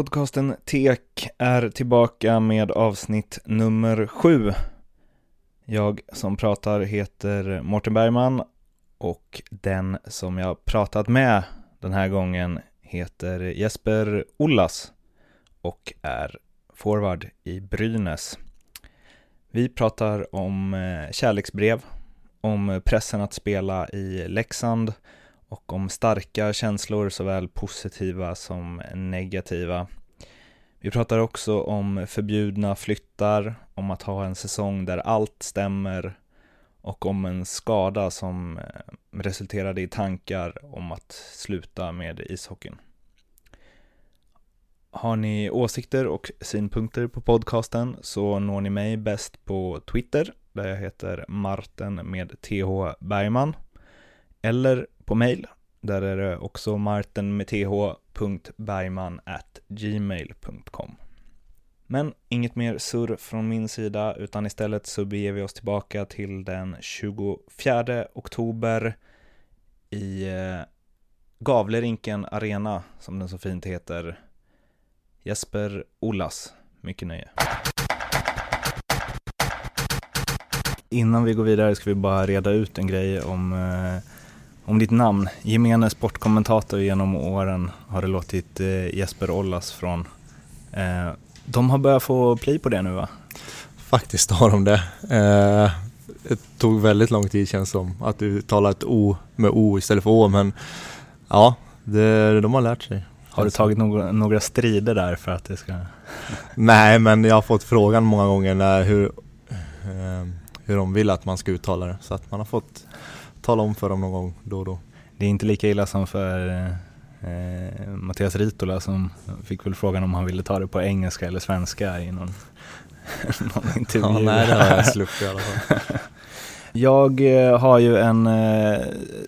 Podcasten Tek är tillbaka med avsnitt nummer sju. Jag som pratar heter Mårten Bergman och den som jag pratat med den här gången heter Jesper Ollas och är forward i Brynäs. Vi pratar om eh, kärleksbrev, om pressen att spela i Leksand och om starka känslor, såväl positiva som negativa. Vi pratar också om förbjudna flyttar, om att ha en säsong där allt stämmer och om en skada som eh, resulterade i tankar om att sluta med ishockeyn. Har ni åsikter och synpunkter på podcasten så når ni mig bäst på Twitter där jag heter Marten med TH Bergman eller på mail. Där är det också martin med th.bergman at gmail.com. Men inget mer surr från min sida, utan istället så beger vi oss tillbaka till den 24 oktober i eh, Gavlerinken Arena, som den så fint heter. Jesper Ollas, mycket nöje. Innan vi går vidare ska vi bara reda ut en grej om eh, om ditt namn. Gemene sportkommentator genom åren har det låtit eh, Jesper Ollas från. Eh, de har börjat få pli på det nu va? Faktiskt har de det. Eh, det tog väldigt lång tid känns som att uttala ett O med O istället för Å men ja, det, de har lärt sig. Har du tagit några, några strider där för att det ska... Nej men jag har fått frågan många gånger när hur, hur de vill att man ska uttala det så att man har fått tala om för dem någon gång då och då. Det är inte lika illa som för eh, Mattias Ritola som fick väl frågan om han ville ta det på engelska eller svenska i någon, någon intervju. Ja, nej, det har jag sluppit i alla fall. Jag eh, har ju en eh,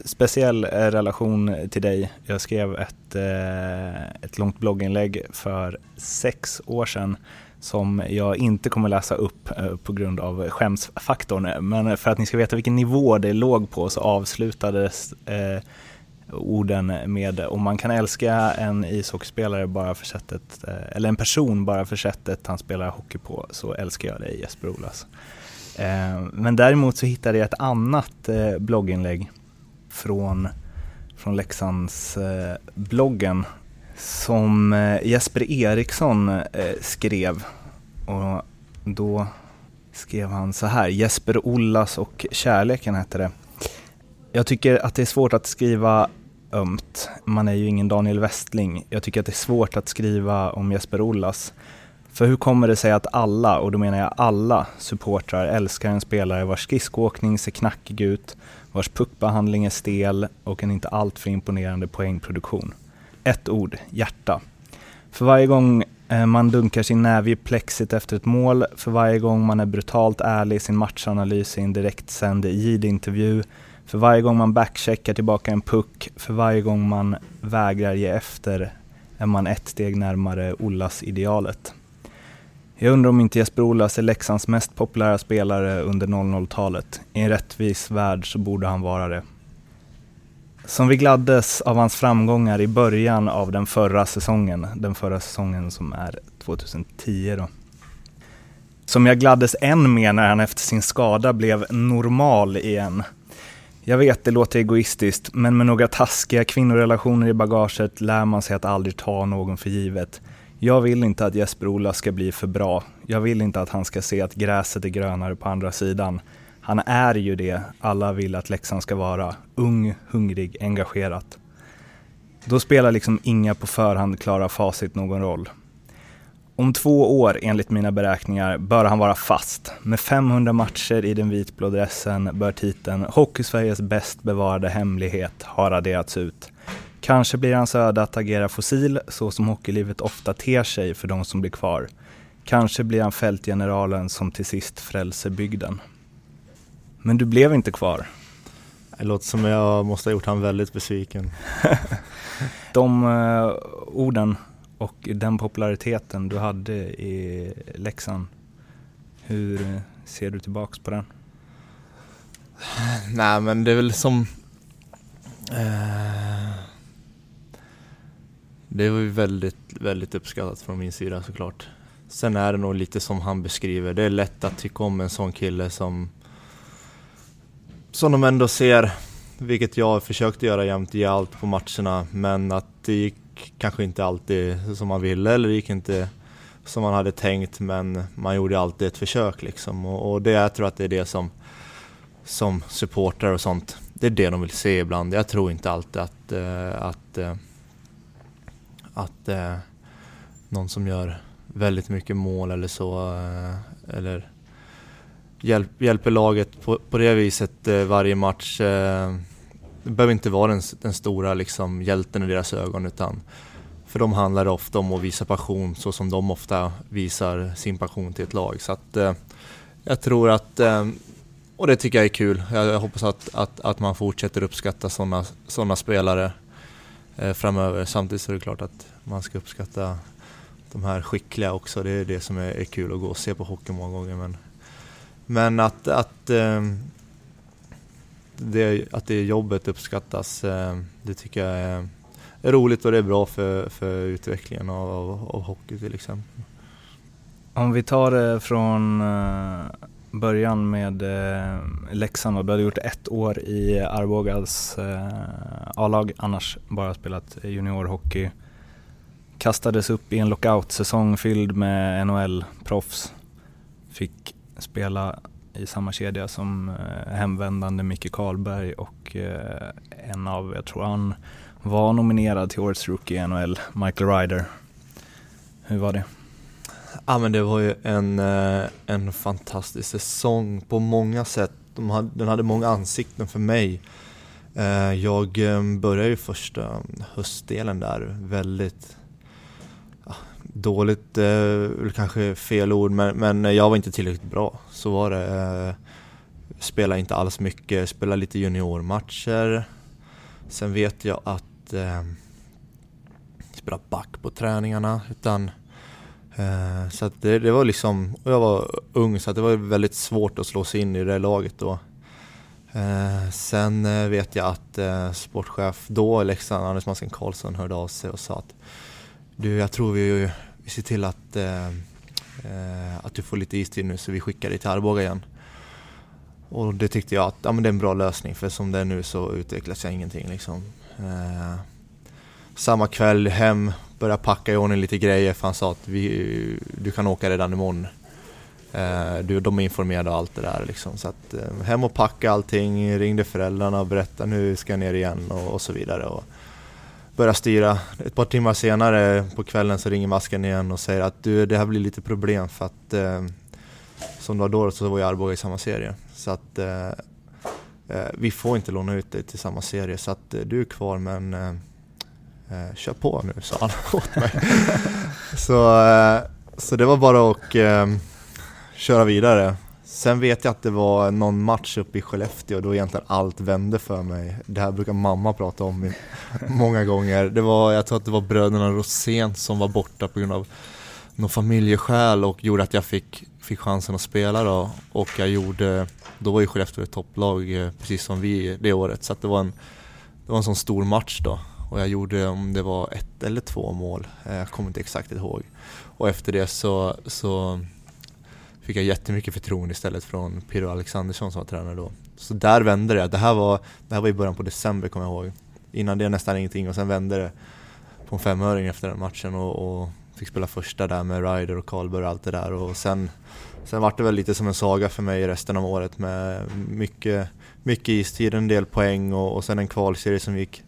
speciell relation till dig. Jag skrev ett, eh, ett långt blogginlägg för sex år sedan som jag inte kommer läsa upp eh, på grund av skämsfaktorn. Men för att ni ska veta vilken nivå det låg på så avslutades eh, orden med om man kan älska en ishockeyspelare bara för sättet, eh, eller en person bara för sättet han spelar hockey på så älskar jag dig Jesper Olas. Eh, men däremot så hittade jag ett annat eh, blogginlägg från, från Leksands eh, bloggen som eh, Jesper Eriksson eh, skrev. Och då skrev han så här, Jesper Ollas och kärleken hette det. Jag tycker att det är svårt att skriva ömt. Man är ju ingen Daniel Westling. Jag tycker att det är svårt att skriva om Jesper Ollas. För hur kommer det sig att alla, och då menar jag alla, supportrar älskar en spelare vars skridskoåkning ser knackig ut, vars puckbehandling är stel och en inte alltför imponerande poängproduktion? Ett ord, hjärta. För varje gång eh, man dunkar sin näve i plexit efter ett mål, för varje gång man är brutalt ärlig i sin matchanalys i en direktsänd JID-intervju, för varje gång man backcheckar tillbaka en puck, för varje gång man vägrar ge efter är man ett steg närmare Ollas-idealet. Jag undrar om inte Jesper Ollas är Leksands mest populära spelare under 00-talet. I en rättvis värld så borde han vara det. Som vi gladdes av hans framgångar i början av den förra säsongen, den förra säsongen som är 2010 då. Som jag gladdes än mer när han efter sin skada blev normal igen. Jag vet, det låter egoistiskt, men med några taskiga kvinnorelationer i bagaget lär man sig att aldrig ta någon för givet. Jag vill inte att Jesper Ola ska bli för bra. Jag vill inte att han ska se att gräset är grönare på andra sidan. Han är ju det alla vill att Leksand ska vara. Ung, hungrig, engagerat. Då spelar liksom inga på förhand klara facit någon roll. Om två år, enligt mina beräkningar, bör han vara fast. Med 500 matcher i den vitblå dressen bör titeln Hockeysveriges bäst bevarade hemlighet ha raderats ut. Kanske blir hans öde att agera fossil, så som hockeylivet ofta ter sig för de som blir kvar. Kanske blir han fältgeneralen som till sist frälser bygden. Men du blev inte kvar. Det låter som jag måste ha gjort han väldigt besviken. De uh, orden och den populariteten du hade i Leksand, hur ser du tillbaks på den? Nej men det är väl som... Uh, Det var ju väldigt, väldigt uppskattat från min sida såklart. Sen är det nog lite som han beskriver, det är lätt att tycka om en sån kille som som de ändå ser, vilket jag försökte göra jämt, ge allt på matcherna, men att det gick kanske inte alltid som man ville eller det gick inte som man hade tänkt, men man gjorde alltid ett försök liksom. Och, och det, jag tror att det är det som, som supportrar och sånt, det är det de vill se ibland. Jag tror inte alltid att, äh, att, eh, att eh, någon som gör väldigt mycket mål eller så, eller hjälp, hjälper laget på, på det viset eh, varje match. Eh, det behöver inte vara den, den stora liksom, hjälten i deras ögon utan för dem handlar det ofta om att visa passion så som de ofta visar sin passion till ett lag. Så att, eh, jag tror att, eh, och det tycker jag är kul, jag, jag hoppas att, att, att, man fortsätter uppskatta sådana såna spelare eh, framöver. Samtidigt så är det klart att man ska uppskatta de här skickliga också, det är det som är, är kul att gå och se på hockey många gånger. Men men att, att, eh, det, att det jobbet uppskattas, eh, det tycker jag är, roligt och det är bra för, för utvecklingen av, av, av hockey till exempel. Om vi tar det från eh, början med Leksand och du hade gjort ett år i Arbogas A-lag, annars bara spelat juniorhockey. Kastades upp i en lockout-säsong fylld med NHL-proffs. Fick spela i samma kedja som eh, hemvändande Micke Karlberg och eh, en av, jag tror han var nominerad till Årets Rookie i NHL, Michael Ryder. Hur var det? Ja men det var ju en, eh, en fantastisk säsong på många sätt. De hade, den hade många ansikten för mig. Eh, jag eh, började ju första höstdelen där väldigt dåligt eh, kanske fel ord, men, men jag var inte tillräckligt bra. Så var det. Eh, spelade inte alls mycket, spelade lite juniormatcher. Sen vet jag att eh, spela back på träningarna. Utan, eh, så att det, det, var liksom, jag var ung så det var väldigt svårt att slå sig in i det laget då. Eh, sen eh, vet jag att eh, sportchef då i Leksand, Anders Masken Karlsson, hörde av sig och sa att du, jag tror vi, vi ser till att, eh, eh, att du får lite istid nu så vi skickar dig till Arboga igen. Och det tyckte jag att ja, men det är en bra lösning för som det är nu så utvecklas jag ingenting. Liksom. Eh, samma kväll hem, börja packa i ordning lite grejer för han sa att vi, du kan åka redan imorgon. Eh, du, de är informerade och allt det där. Liksom. Så att, eh, hem och packa allting, ringde föräldrarna och berättade nu ska jag ner igen och, och så vidare. Och, börja styra. Ett par timmar senare på kvällen så ringer masken igen och säger att du, det här blir lite problem för att eh, som det var då så var ju Arboga i samma serie. Så att eh, eh vi får inte låna ut dig till samma serie så att eh, du är kvar men eh, eh, kör på nu sa han åt mig. så, eh, så det var bara att eh, köra vidare. Sen vet jag att det var någon match uppe i Skellefteå då egentligen allt vände för mig. Det här brukar mamma prata om många gånger. Det var, jag tror att det var bröderna Rosén som var borta på grund av någon familjeskäl och gjorde att jag fick, fick chansen att spela då. Och jag gjorde, då var ju Skellefteå ett topplag eh, precis som vi det året. Så det var en, det var en sån stor match då. Och jag gjorde, om det var ett eller två mål, eh, jag kommer inte exakt ihåg. Och efter det så, så fick jag jättemycket förtroende istället från Pirro Alexandersson som var tränare då. Så där vände det. Det här var, det här var i början på december kommer jag ihåg. Innan det nästan ingenting och sen vände det på en femöring efter den matchen och, och fick spela första där med Ryder och Karlberg och allt det där och sen Sen var det väl lite som en saga för mig resten av året med mycket, mycket istid, en del poäng och, och sen en kvalserie som gick,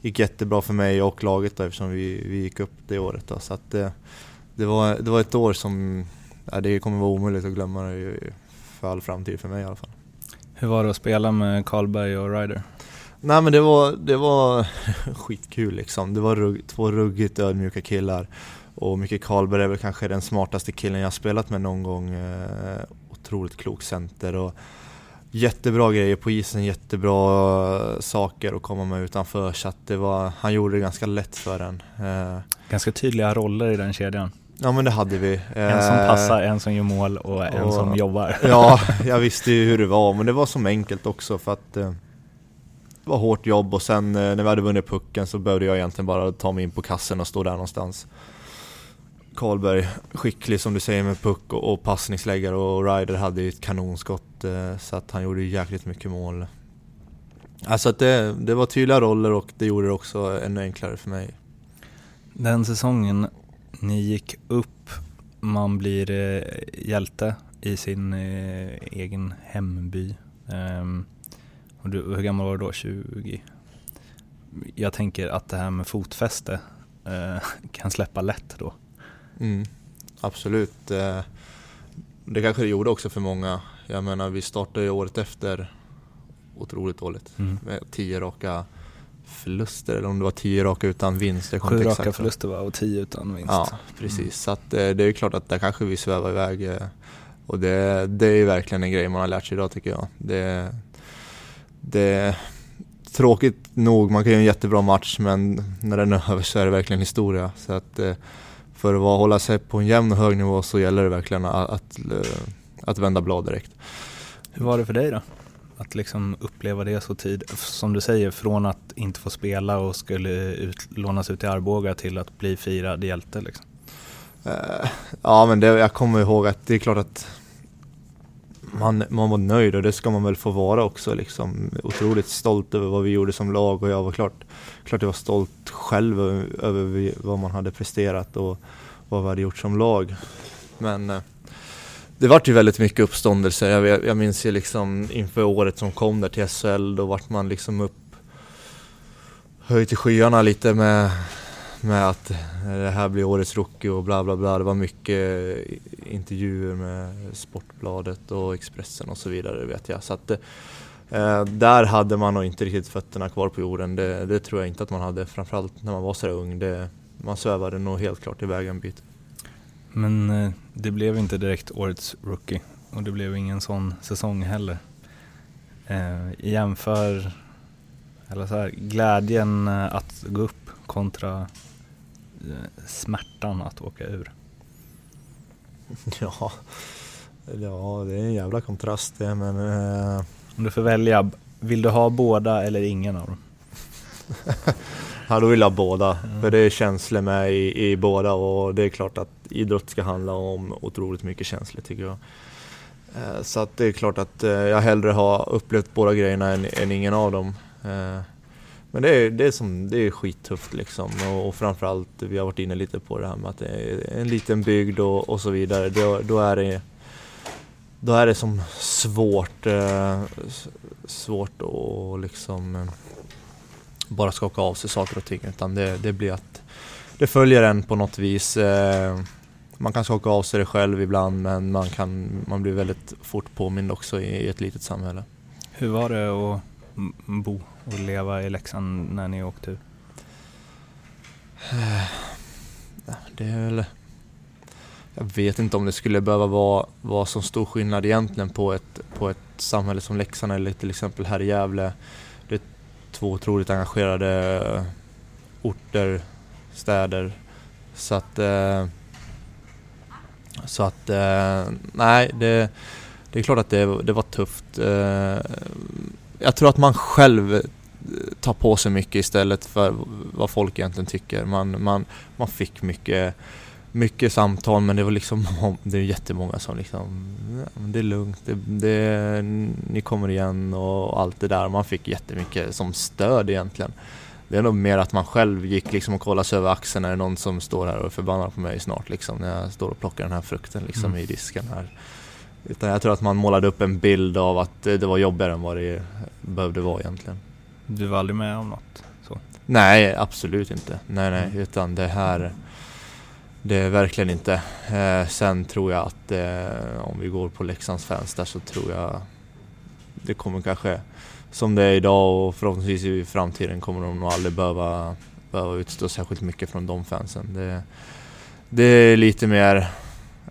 gick jättebra för mig och laget då, eftersom vi, vi gick upp det året. Då. Så att det, det, var, det var ett år som ja, det kommer vara omöjligt att glömma det för all framtid för mig i alla fall. Hur var det att spela med Karlberg och Ryder? Nej men det var, det var skitkul liksom. Det var rugg, två ruggigt ödmjuka killar. Och Micke Karlberg är väl kanske den smartaste killen jag spelat med någon gång. Eh, otroligt klok center och jättebra grejer på isen, jättebra saker att komma med utanför. Så att det var, han gjorde det ganska lätt för en. Eh, ganska tydliga roller i den kedjan. Ja men det hade vi. En som eh, passar, en som gör mål och en och, som jobbar. Ja, jag visste ju hur det var men det var som enkelt också för att eh, det var hårt jobb och sen eh, när vi hade vunnit pucken så behövde jag egentligen bara ta mig in på kassen och stå där någonstans. Karlberg, skicklig som du säger med puck och, och passningsläggare och Ryder hade ju ett kanonskott eh, så att han gjorde jäkligt mycket mål. Alltså att det, det var tydliga roller och det gjorde det också ännu enklare för mig. Den säsongen ni gick upp, man blir eh, hjälte i sin eh, egen hemby. Um, och du, hur gammal var du då? 20? Jag tänker att det här med fotfäste eh, kan släppa lätt då. Mm, absolut. Eh, det kanske det gjorde också för många. Jag menar, vi startade ju året efter otroligt dåligt. Mm. Med tio raka förluster, eller om det var tio raka utan vinst. Sju raka förluster var och tio utan vinst. Ja, precis. Mm. Så att, eh, det är klart att där kanske vi svävar iväg. Eh, och det, det är verkligen en grej man har lärt sig idag tycker jag. Det, det, tråkigt nog, man kan göra en jättebra match men när den är över så är det verkligen historia. Så att eh, för att hålla sig på en jämn och hög nivå så gäller det verkligen att, att, att vända blad direkt. Hur var det för dig då? Att liksom uppleva det så tid, som du säger, från att inte få spela och skulle ut, lånas ut i Arboga till att bli firad hjälte liksom? Uh, ja men det, jag kommer ihåg att det är klart att man, man var nöjd och det ska man väl få vara också liksom. Otroligt stolt över vad vi gjorde som lag och jag var klart, klart jag var stolt själv över, över vad man hade presterat och vad vi hade gjort som lag. Men eh, det vart ju väldigt mycket uppståndelse. Jag, jag minns ju liksom inför året som kom där till SHL, då vart man liksom upp höjt till skyarna lite med, med att det här blir årets rookie och bla bla bla. Det var mycket intervjuer med Sportbladet och Expressen och så vidare vet jag. Så att, eh, där hade man nog inte riktigt fötterna kvar på jorden. Det, det, tror jag inte att man hade, framförallt när man var så ung. Det, man svävade nog helt klart iväg en bit. Men eh, det blev inte direkt årets rookie och det blev ingen sån säsong heller. Eh, jämför, eller så här, glädjen eh, att gå upp kontra eh, smärtan att åka ur. Ja, ja det är en jävla kontrast det men... Eh... Om du får välja, vill du ha båda eller ingen av dem? ja, då vill jag ha båda. Mm. För det är känslor med i, i båda och det är klart att idrott ska handla om otroligt mycket känslor tycker jag. Eh, så att det är klart att eh, jag hellre har upplevt båda grejerna än, än ingen av dem. Eh, men det är, det är, som, det är skittufft liksom och, och framförallt, vi har varit inne lite på det här med att det är en liten bygd och, och så vidare. Då, då, är det då är det som svårt, svårt att liksom bara skaka av sig saker och ting utan det, det blir att det följer en på något vis. Eh, man kan skaka av sig det själv ibland men man, kan, man blir väldigt fort påmind också i, i ett litet samhälle. Hur var det att bo och leva i Leksand när ni åkte ut? Det är väl... Jag vet inte om det skulle behöva vara, vara så stor skillnad egentligen på ett, på ett samhälle som Leksand eller till exempel här i Gävle. Två otroligt engagerade orter, städer. Så att... Eh, så att... Eh, nej, det, det är klart att det, det var tufft. Eh, jag tror att man själv tar på sig mycket istället för vad folk egentligen tycker. Man, man, man fick mycket, mycket samtal men det var liksom, det är jättemånga som liksom, det är lugnt, det, det, ni kommer igen och allt det där. Man fick jättemycket som stöd egentligen. Det är nog mer att man själv gick liksom och kollade sig över axeln, är det någon som står här och är förbannad på mig snart liksom när jag står och plockar den här frukten liksom mm. i disken här. Utan jag tror att man målade upp en bild av att det var jobbigare än vad det behövde vara egentligen. Du var aldrig med om något så? Nej, absolut inte. Nej, nej, mm. utan det här det är verkligen inte. Eh, sen tror jag att eh, om vi går på Leksands fans där så tror jag det kommer kanske som det är idag och förhoppningsvis i framtiden kommer de nog aldrig behöva, behöva utstå särskilt mycket från de fansen. Det, det är lite mer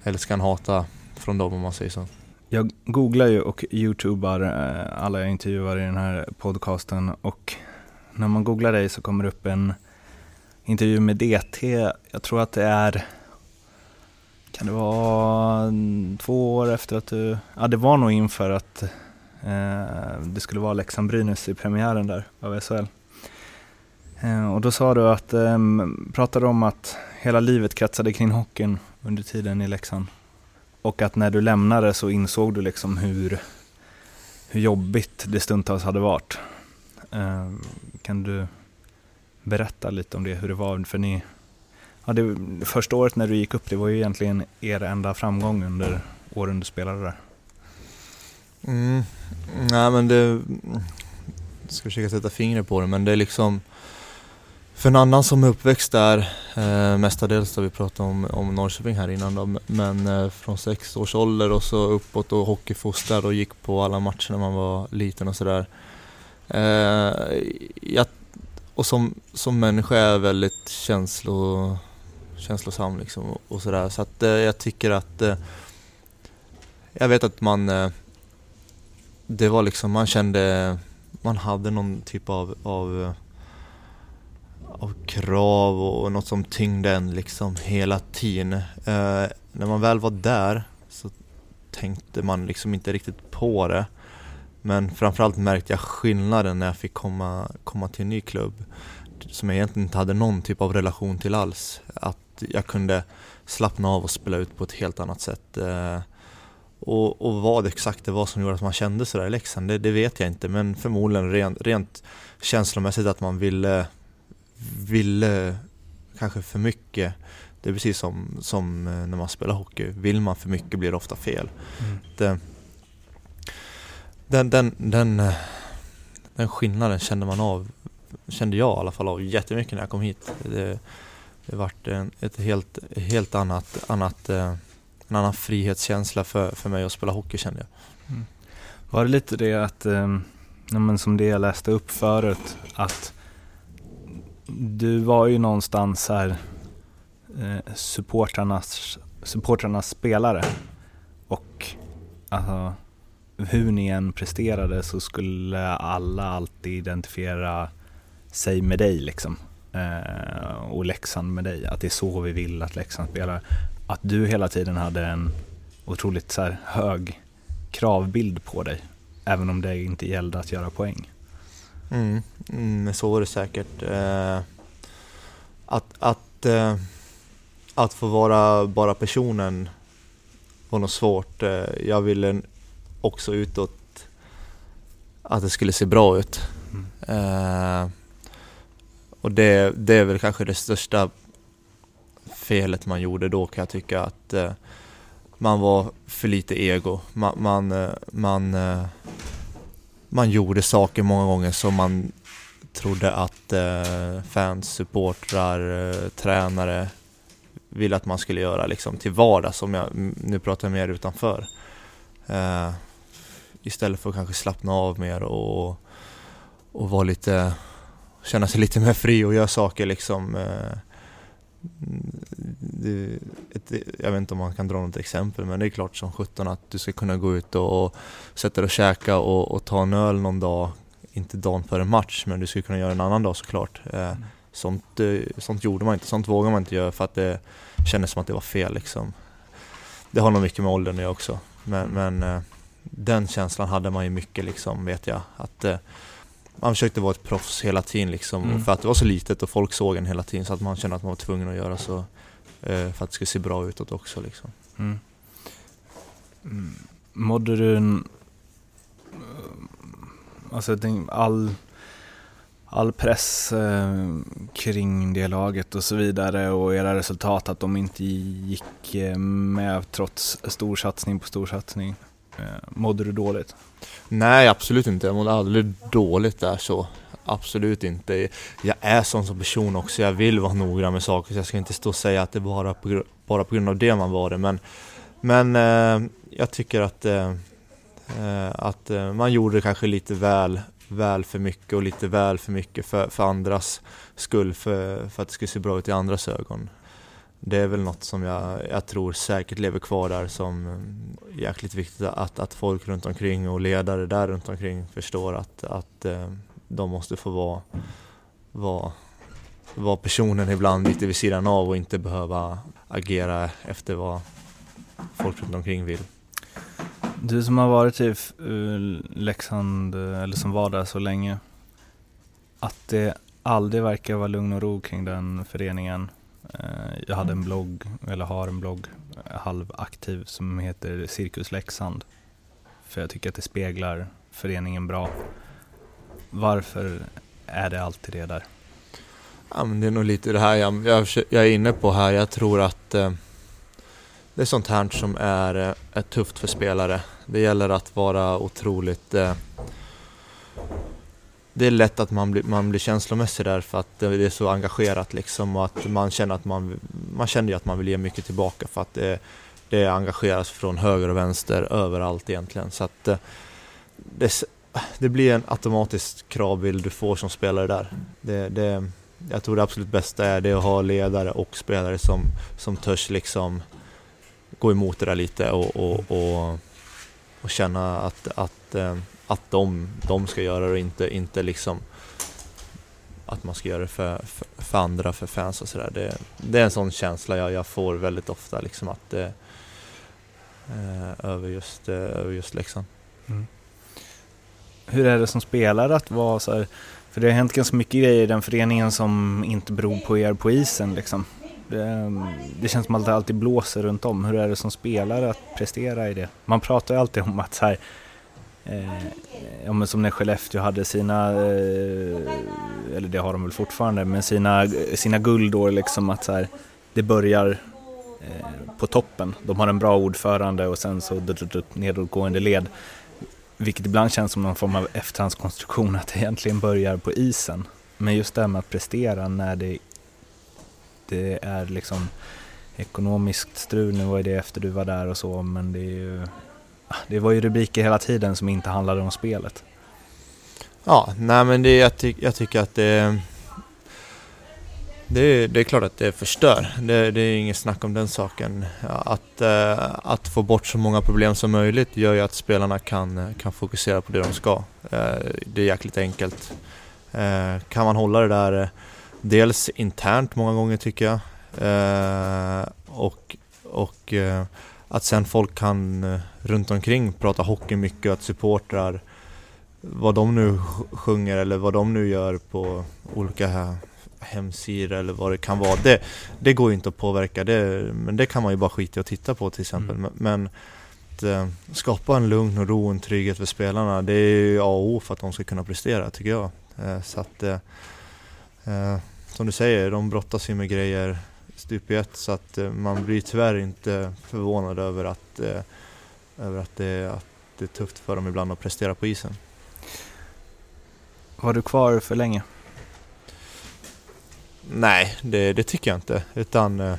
älskan hata från dem om man säger så. Jag googlar ju och youtubar eh, alla jag intervjuar i den här podcasten och när man googlar dig så kommer det upp en intervju med DT. Jag tror att det är, kan det vara två år efter att du, ja det var nog inför att Eh, det skulle vara Leksand-Brynäs i premiären där av SHL. Eh, och då sa du att, eh, pratade om att hela livet kretsade kring hockeyn under tiden i Leksand. Och att när du lämnade så insåg du liksom hur, hur jobbigt det stundtals hade varit. Eh, kan du berätta lite om det, hur det var? För ni, ja, det, första året när du gick upp, det var ju egentligen er enda framgång under åren du spelade där. Mm. Nej men det, jag ska försöka sätta fingret på det, men det är liksom för en annan som är uppväxt där, eh, mestadels har vi pratat om, om Norrköping här innan då, men eh, från sex års ålder och så uppåt och hockeyfostrad och gick på alla matcher när man var liten och sådär. Eh, och som, som människa är jag väldigt känslo, känslosam liksom och, och sådär. Så att eh, jag tycker att eh, jag vet att man eh, det var liksom, man kände, man hade någon typ av, av, eh, av krav och något som tyngde en liksom hela tiden. Eh, när man väl var där så tänkte man liksom inte riktigt på det. Men framförallt märkte jag skillnaden när jag fick komma, komma till en ny klubb som jag egentligen inte hade någon typ av relation till alls. Att jag kunde slappna av och spela ut på ett helt annat sätt. Eh, och, och vad exakt det var som gjorde att man kände sådär i Leksand, det, det vet jag inte. Men förmodligen rent, rent känslomässigt att man ville, ville kanske för mycket. Det är precis som, som när man spelar hockey. Vill man för mycket blir det ofta fel. Mm. Det, den, den, den, eh, den skillnaden kände man av, kände jag i alla fall av jättemycket när jag kom hit. Det, det vart ett helt, helt annat, annat eh, en annan frihetskänsla för, för mig att spela hockey kände jag. Mm. Var det lite det att, eh, men som det jag läste upp förut, att du var ju någonstans här eh, supportrarnas, supportrarnas spelare och alltså, hur ni än presterade så skulle alla alltid identifiera sig med dig liksom. Eh, och Leksand med dig. Att det är så vi vill att Leksand spelar att du hela tiden hade en otroligt så hög kravbild på dig. Även om det inte gällde att göra poäng. Mm, mm så var det säkert. Eh, att, att, eh, att få vara bara personen var nog svårt. Eh, jag ville också utåt att det skulle se bra ut. Mm. Eh, och det, det är väl kanske det största felet man gjorde då kan jag tycka att eh, man var för lite ego. Man, man, eh, man, eh, man gjorde saker många gånger som man trodde att fans, supportrar, tränare ville att man skulle göra liksom till vardags, som jag nu pratar mer utanför. Istället för att kanske slappna av mer och, och vara lite, känna sig lite mer fri och göra saker liksom eh, det, ett, jag vet inte om man kan dra något exempel men det är klart som sjutton att du ska kunna gå ut och, och sätta dig och käka och, och, ta en öl någon dag, inte dagen före match men du skulle kunna göra en annan dag såklart. Eh, mm. sånt, eh, sånt gjorde man inte, sånt vågade man inte göra för att det kändes som att det var fel liksom. Det har nog mycket med åldern att göra också men, men eh, den känslan hade man ju mycket liksom vet jag. Att man försökte vara ett proffs hela tiden liksom, mm. för att det var så litet och folk såg en hela tiden så att man kände att man var tvungen att göra så eh, för att det skulle se bra utåt också. Liksom. Mm. Mm. Mådde du en, alltså all, all press eh, kring det laget och så vidare och era resultat att de inte gick eh, med trots stor satsning på stor satsning. Eh, Eh, mådde du dåligt? Nej, absolut inte. Jag mådde aldrig dåligt där så. Absolut inte. Jag är sån som person också. Jag vill vara noggrann med saker. Så jag ska inte stå och säga att det bara på, bara på grund av det man var det. Men, men eh, jag tycker att, eh, eh att eh, man gjorde kanske lite väl, väl för mycket och lite väl för mycket för, för andras skull. För, för att det skulle se bra ut i andras ögon det är väl något som jag, jag tror säkert lever kvar där som eh, jäkligt viktigt att, att folk runt omkring och ledare där runt omkring förstår att, att eh, de måste få vara, vara, vara personen ibland lite vid sidan av och inte behöva agera efter vad folk runt omkring vill. Du som har varit i eh, Leksand, eller som var där så länge, att det aldrig verkar vara lugn och ro kring den föreningen. Eh, jag hade en blogg, eller har en blogg, eh, halvaktiv, som heter Cirkus Leksand. För jag tycker att det speglar föreningen bra. Varför är det alltid det där? Ja, men det är nog lite det här jag, jag, jag är inne på här. Jag tror att eh, det är sånt här som är, eh, är tufft för spelare. Det gäller att vara otroligt... Eh, det är lätt att man blir, man blir känslomässig där för att det är så engagerat liksom och att man känner att man, man känner att man vill ge mycket tillbaka för att det, det engageras från höger och vänster överallt egentligen. Så att eh, det, det blir en automatisk kravbild du får som spelare där. Det, det, jag tror det absolut bästa är det att ha ledare och spelare som, som törs liksom gå emot det där lite och, och, och, och känna att, att, eh, att de, de ska göra det och inte, inte liksom att man ska göra det för, för, för andra, för fans och sådär. Det, det är en sån känsla jag, jag får väldigt ofta liksom att eh, eh över just, eh, över just Leksand. Mm. Hur är det som spelare att vara så här, för det har hänt ganska mycket grejer i den föreningen som inte beror på er på isen liksom. Det, det, känns som att det alltid blåser runt om. Hur är det som spelare att prestera i det? Man pratar ju alltid om att så här, eh, ja, som när Skellefteå hade sina, eh, eller det har de väl fortfarande, men sina, sina guldår liksom att så här, det börjar eh, på toppen. De har en bra ordförande och sen så nedåtgående led. Vilket ibland känns som någon form av efterhandskonstruktion att det egentligen börjar på isen. Men just det här med att prestera när det det är liksom ekonomiskt strul, nu var det efter du var där och så, men det är ju det var ju rubriker hela tiden som inte handlade om spelet. Ja, nej men det, jag, ty jag tycker att det, det, det är klart att det förstör. Det, det är inget snack om den saken. Att, eh, att få bort så många problem som möjligt gör ju att spelarna kan, kan fokusera på det de ska. Eh, det är jäkligt enkelt. Eh, kan man hålla det där Dels internt många gånger tycker jag. Och och att sen folk kan eh, runt omkring prata hockey mycket och att supportrar vad de nu sjunger eller vad de nu gör på olika hemsidor eller vad det kan vara. Det, det går ju inte att påverka, det, men det kan man ju bara skita i att titta på till exempel. Mm. Men att eh, skapa en lugn och ro och en trygghet för spelarna, det är ju A och O för att de ska kunna prestera tycker jag. Eh, så att som du säger, de brottas ju med grejer stup i ett så att eh, man blir tyvärr inte förvånad över att, eh, över att det, att det är tufft för dem ibland att prestera på isen. Var du kvar för länge? Nej, det, det tycker jag inte. Utan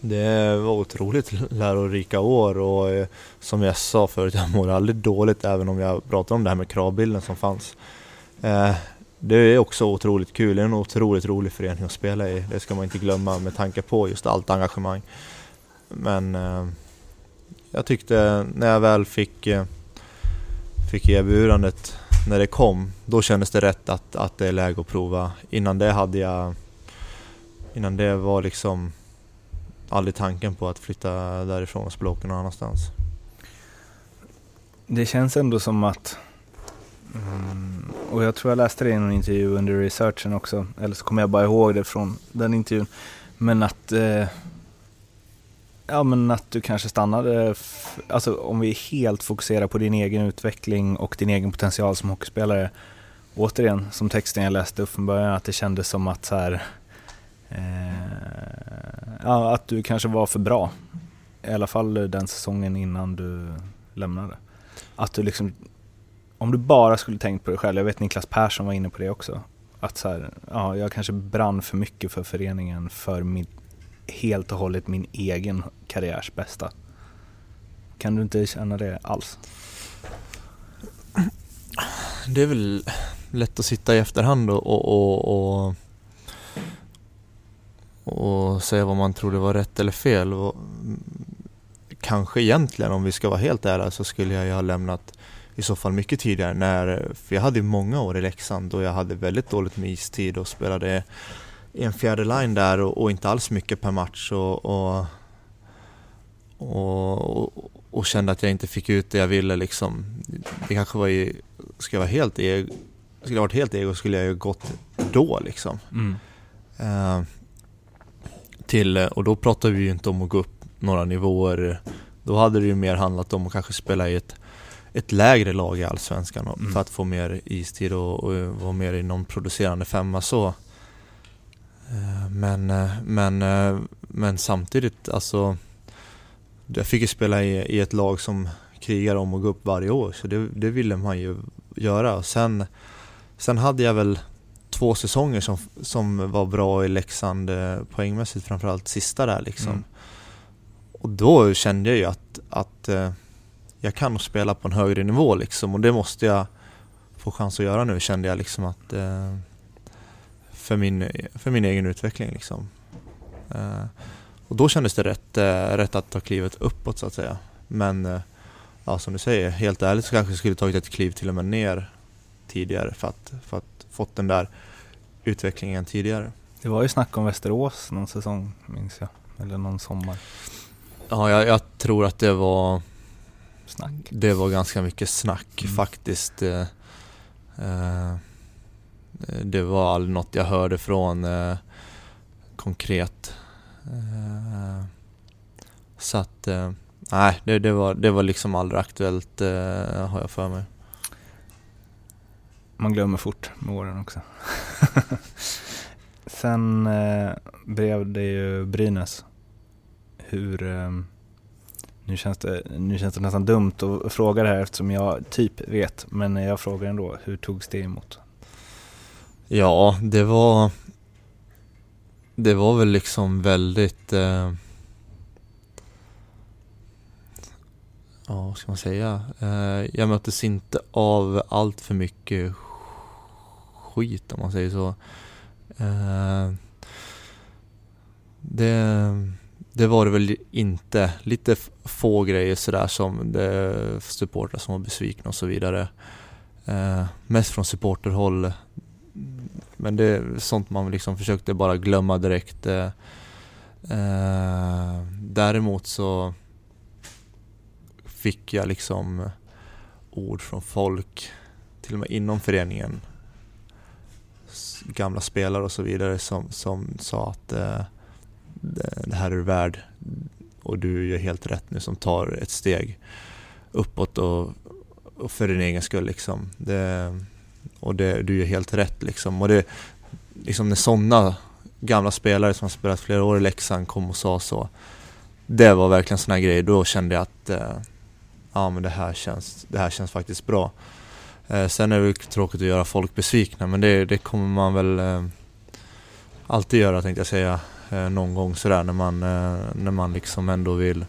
det var otroligt lärorika år och som jag sa förut, jag mår aldrig dåligt även om jag pratar om det här med kravbilden som fanns det är också otroligt kul, det är en otroligt rolig förening att spela i. Det ska man inte glömma med tanke på just allt engagemang. Men eh, jag tyckte när jag väl fick, eh, fick erbjudandet när det kom, då kändes det rätt att, att det är läge att prova. Innan det hade jag... Innan det var liksom aldrig tanken på att flytta därifrån och spela någon annanstans. Det känns ändå som att och jag tror jag läste det i någon intervju under researchen också, eller så kommer jag bara ihåg det från den intervjun. Men att, eh, ja men att du kanske stannade, alltså om vi helt fokuserar på din egen utveckling och din egen potential som hockeyspelare. Återigen, som texten jag läste upp från början, att det kändes som att så här, eh, ja, att du kanske var för bra. I alla fall den säsongen innan du lämnade. Att du liksom om du bara skulle tänkt på dig själv, jag vet Niklas Persson var inne på det också, att så här, ja, jag kanske brann för mycket för föreningen för min, helt och hållet min egen karriärs bästa. Kan du inte känna det alls? Det är väl lätt att sitta i efterhand och, och, och, och, och säga vad man trodde var rätt eller fel. Och, mm, kanske egentligen, om vi ska vara helt ärliga, så skulle jag ju ha lämnat i så fall mycket tidigare. När, för jag hade många år i Leksand då jag hade väldigt dåligt med istid och spelade i en fjärde line där och, och inte alls mycket per match. Och, och, och, och kände att jag inte fick ut det jag ville liksom. Det kanske var i, ska jag vara helt ego, skulle jag varit helt ego skulle jag ju gått då liksom. Mm. Eh, till, och då pratar vi ju inte om att gå upp några nivåer. Då hade det ju mer handlat om att kanske spela i ett, ett lägre lag i Allsvenskan mm. för att få mer istid och, och vara mer i någon producerande femma så. Eh, men, eh, men, eh, men samtidigt, alltså jag fick ju spela i, i ett lag som krigar om att gå upp varje år, så det, det ville man ju göra. Sen, sen hade jag väl två säsonger som, som var bra i Leksand poängmässigt, framförallt sista där liksom. Mm. Och då kände jag ju att, att jag kan spela på en högre nivå liksom och det måste jag få chans att göra nu kände jag liksom att för min, för min egen utveckling. Liksom. Uh, och då kändes det rätt, uh, rätt att ta klivet uppåt så att säga. Men uh, ja, som du säger, helt ärligt så kanske jag skulle tagit ett kliv till och med ner tidigare för att, för att fått den där utvecklingen tidigare. Det var ju snack om Västerås någon säsong minns jag, eller någon sommar. Ja, jag, jag tror att det var Snack. Det var ganska mycket snack mm. faktiskt. Eh, det var aldrig något jag hörde från eh, konkret. Eh, så att, eh, nej, det, det, var, det var liksom aldrig aktuellt eh, har jag för mig. Man glömmer fort med åren också. Sen eh, blev det ju Brynäs. Hur, eh, nu, känns det, nu känns det nästan dumt att fråga det här eftersom jag typ vet, men jag frågar ändå, hur togs det emot? Ja, det var Det var väl liksom väldigt eh, Ja, vad ska man säga? Eh, jag möttes inte av allt för mycket skit om man säger så. Eh, det, det var det väl inte. Lite få grejer sådär som det, supportrar som var besvikna och så vidare. Eh, mest från supporterhåll men det är sånt man liksom försökte bara glömma direkt. Eh, eh, däremot så fick jag liksom ord från folk, till och med inom föreningen, gamla spelare och så vidare som, som sa att eh, Eh, det här är du värd och du gör helt rätt nu som tar ett steg uppåt och, och för din egen skull liksom. Det, och det, du gör helt rätt liksom. Och det, liksom när sådana gamla spelare som har spelat flera år i Leksand kom och sa så. Det var verkligen sådana grejer, då kände jag att eh, ja men det här känns, det här känns faktiskt bra. Eh, sen är det tråkigt att göra folk besvikna men det, det kommer man väl eh, alltid göra tänkte jag säga. Eh, någon gång sådär när man, eh, när man liksom ändå vill,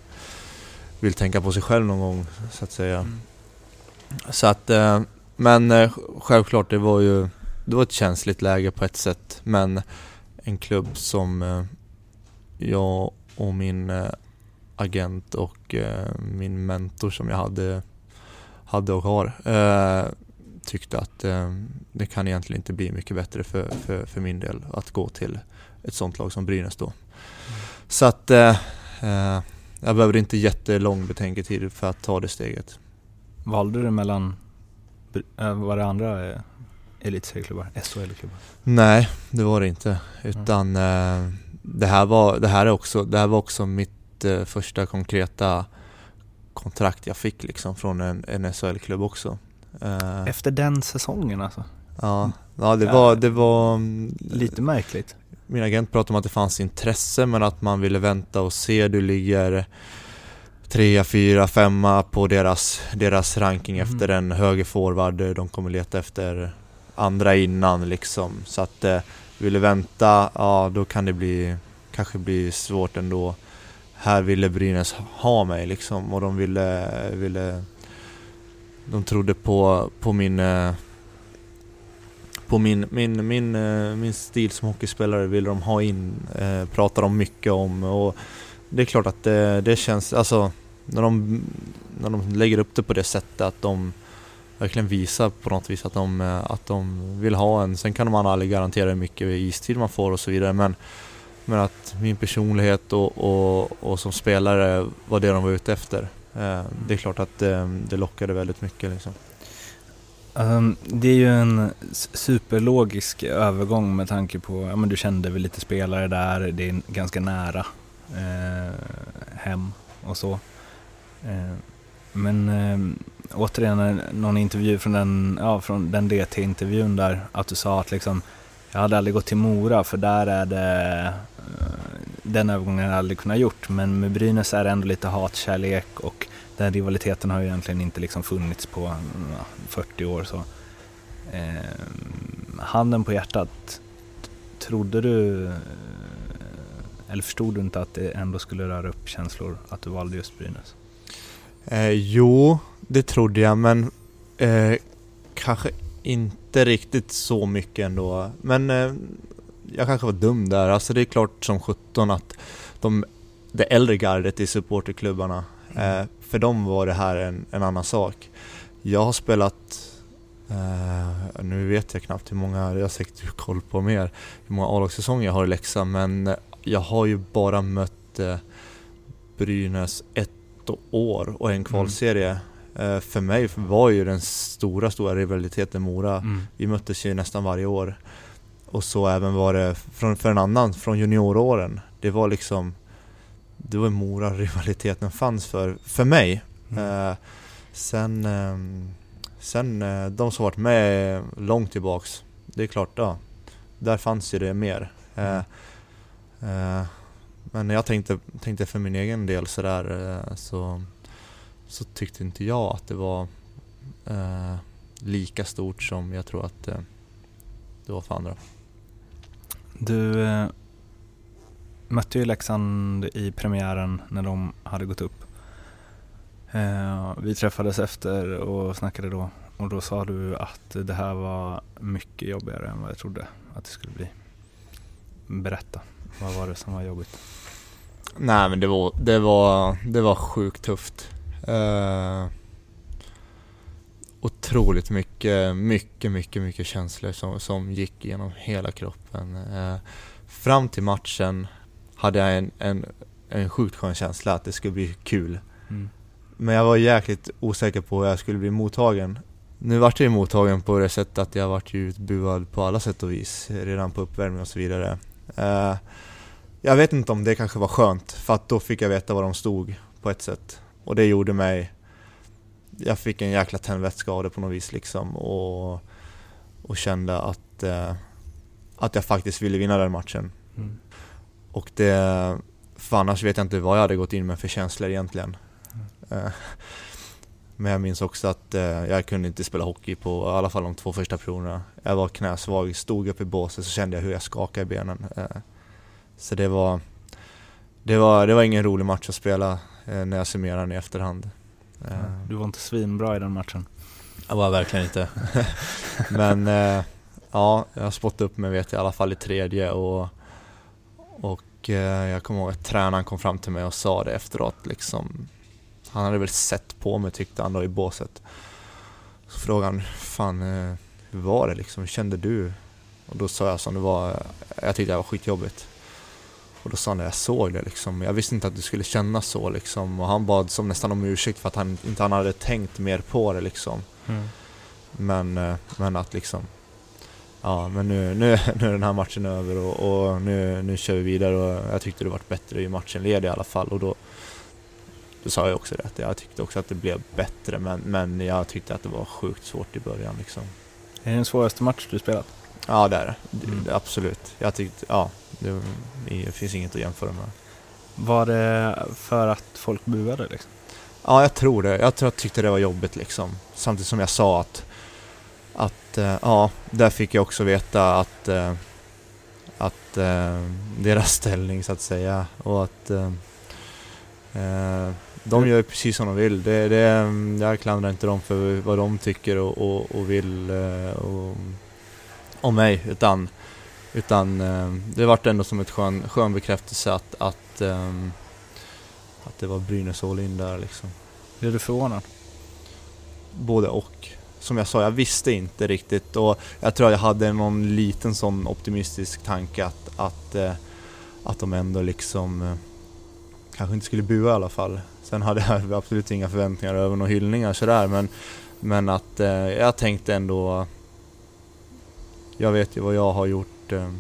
vill tänka på sig själv någon gång så att säga. Mm. Så att eh, men eh, självklart, det var ju det var ett känsligt läge på ett sätt. Men en klubb som eh, jag och min eh, agent och min mentor som jag hade, hade och har tyckte att eh, det kan egentligen inte bli mycket bättre för, för, för min del att gå till ett sånt lag som Brynäs då. Mm. Så att eh, jag behövde inte jättelång betänketid för att ta det steget. Valde du mellan Eh, var det andra eh, elitserieklubbar, SHL-klubbar? Nej, det var det inte. Utan mm. det, här var, det, här är också, det här var också mitt första konkreta kontrakt jag fick liksom från en, en SHL-klubb också. Efter den säsongen alltså? Ja, ja det, var, det var... Mm, Lite märkligt. Min agent pratade om att det fanns intresse men att man ville vänta och se. Du ligger trea, fyra, femma på deras, deras ranking mm. efter en höger forward. De kommer leta efter andra innan liksom. Så att eh, ville vänta, ja då kan det bli, kanske bli svårt ändå. Här ville Brynäs ha mig liksom och de ville, ville de trodde på, på min eh, på min, min, min, eh, min stil som hockeyspelare ville de ha in, eh, pratar de mycket om och det är klart att det, det känns, alltså när de, när de lägger upp det på det sättet att de verkligen visar på något vis att de, eh, att de vill ha en. Sen kan man aldrig garantera hur mycket istid man får och så vidare men, men att min personlighet och, och, och som spelare var det de var ute efter. Eh, det är klart att det lockade väldigt mycket. Liksom. Um, det är ju en superlogisk övergång med tanke på, ja men du kände väl lite spelare där, det är ganska nära eh, hem och så. Ehm, ehm, eh, men eh, återigen någon intervju från den, ja, från den DT-intervjun där, att du sa att liksom, jag hade aldrig gått till Mora för där är det, eh, den övergången hade jag aldrig kunnat gjort, men med Brynäs är det ändå lite hatkärlek och den rivaliteten har ju egentligen inte liksom funnits på ja, 40 år. Så. Eh, handen på hjärtat, trodde du eller förstod du inte att det ändå skulle röra upp känslor att du valde just Brynäs? Eh, jo, det trodde jag men eh, kanske inte riktigt så mycket ändå. Men eh, jag kanske var dum där. Alltså det är klart som 17 att de, det äldre gardet i supporterklubbarna, mm. eh, för dem var det här en, en annan sak. Jag har spelat Uh, nu vet jag knappt hur många, jag har säkert koll på mer, hur många A-lagssäsonger jag har i Leksand men jag har ju bara mött uh, Brynäs ett år och en kvalserie. Mm. Uh, för mig var ju den stora, stora rivaliteten Mora. Mm. Vi möttes ju nästan varje år. Och så även var det från, för en annan, från junioråren. Det var liksom, det var Mora rivaliteten fanns för, för mig. Mm. sen um, Sen eh, de som varit med långt tillbaks, det är klart, ja, där fanns ju det mer. Mm. Eh, eh, men jag tänkte, tänkte för min egen del sådär så, så tyckte inte jag att det var lika stort som jag tror att det var för andra. Du eh, mötte ju Leksand i premiären när de hade gått upp. Eh, vi träffades efter och snackade då och då sa du att det här var mycket jobbigare än vad jag trodde att det skulle bli. Berätta, vad var det som var jobbigt? Nej men det var, det var, det var sjukt tufft. Uh, otroligt mycket, mycket, mycket, mycket känslor som, som gick genom hela kroppen. Uh, fram till matchen hade jag en, en, en sjukt skön känsla att det skulle bli kul. Mm. Men jag var jäkligt osäker på hur jag skulle bli mottagen. Nu vart jag ju mottagen på det sättet att jag vart ju utbuad på alla sätt och vis, redan på uppvärmning och så vidare. Uh, jag vet inte om det kanske var skönt, för att då fick jag veta var de stod på ett sätt. Och det gjorde mig... Jag fick en jäkla tändvätska av det på något vis liksom och, och kände att, uh, att jag faktiskt ville vinna den matchen. Mm. Och det... För annars vet jag inte vad jag hade gått in med för känslor egentligen. Mm. Men jag minns också att eh, jag kunde inte spela hockey på i alla fall de två första proverna. Jag var knäsvag, stod upp i båset så kände jag hur jag skakade i benen. Eh, så det var, det, var, det var ingen rolig match att spela när jag summerar den i efterhand. Du var inte svinbra i den matchen? Jag var verkligen inte. Men ja, jag spottade upp mig vet jag i alla fall i tredje och, och eh, jag kommer ihåg att tränaren kom fram till mig och sa det efteråt liksom han hade väl sett på mig tyckte han då i båset. Så frågade han, fan eh, hur var det liksom, hur kände du? Och då sa jag som det var, jag tyckte det var skitjobbigt. Och då sa han, jag såg det liksom, jag visste inte att du skulle känna så liksom. Och han bad som nästan om ursäkt för att han inte han hade tänkt mer på det liksom. Mm. Men, eh, men att liksom, ja men nu, nu, nu är den här matchen över och, och nu, nu kör vi vidare och jag tyckte det var bättre i matchen led i alla fall och då, då sa jag också det, jag tyckte också att det blev bättre men, men jag tyckte att det var sjukt svårt i början liksom. Är det den svåraste match du spelat? Ja det är det, mm. absolut. Jag tyckte, ja, det, det, finns inget att jämföra med. Var det för att folk buade liksom? Ja, jag tror det. Jag tror jag tyckte det var jobbigt liksom. Samtidigt som jag sa att, att uh, ja, där fick jag också veta att, uh, att uh, deras ställning så att säga och att de gör precis som de vill. Det, det, jag klandrar inte dem för vad de tycker och, och, och vill eh, och, om mig, utan, utan eh, det vart ändå som ett skön, skön bekräftelse att, att, att det var Brynäs all in där liksom. Blev du förvånad? Både och. Som jag sa, jag visste inte riktigt och jag tror att jag hade någon liten sån optimistisk tanke att, att, eh, att de ändå liksom eh, kanske inte skulle bua i alla fall. Sen hade jag absolut inga förväntningar över några hyllningar sådär men, men att eh, jag tänkte ändå Jag vet ju vad jag har gjort eh,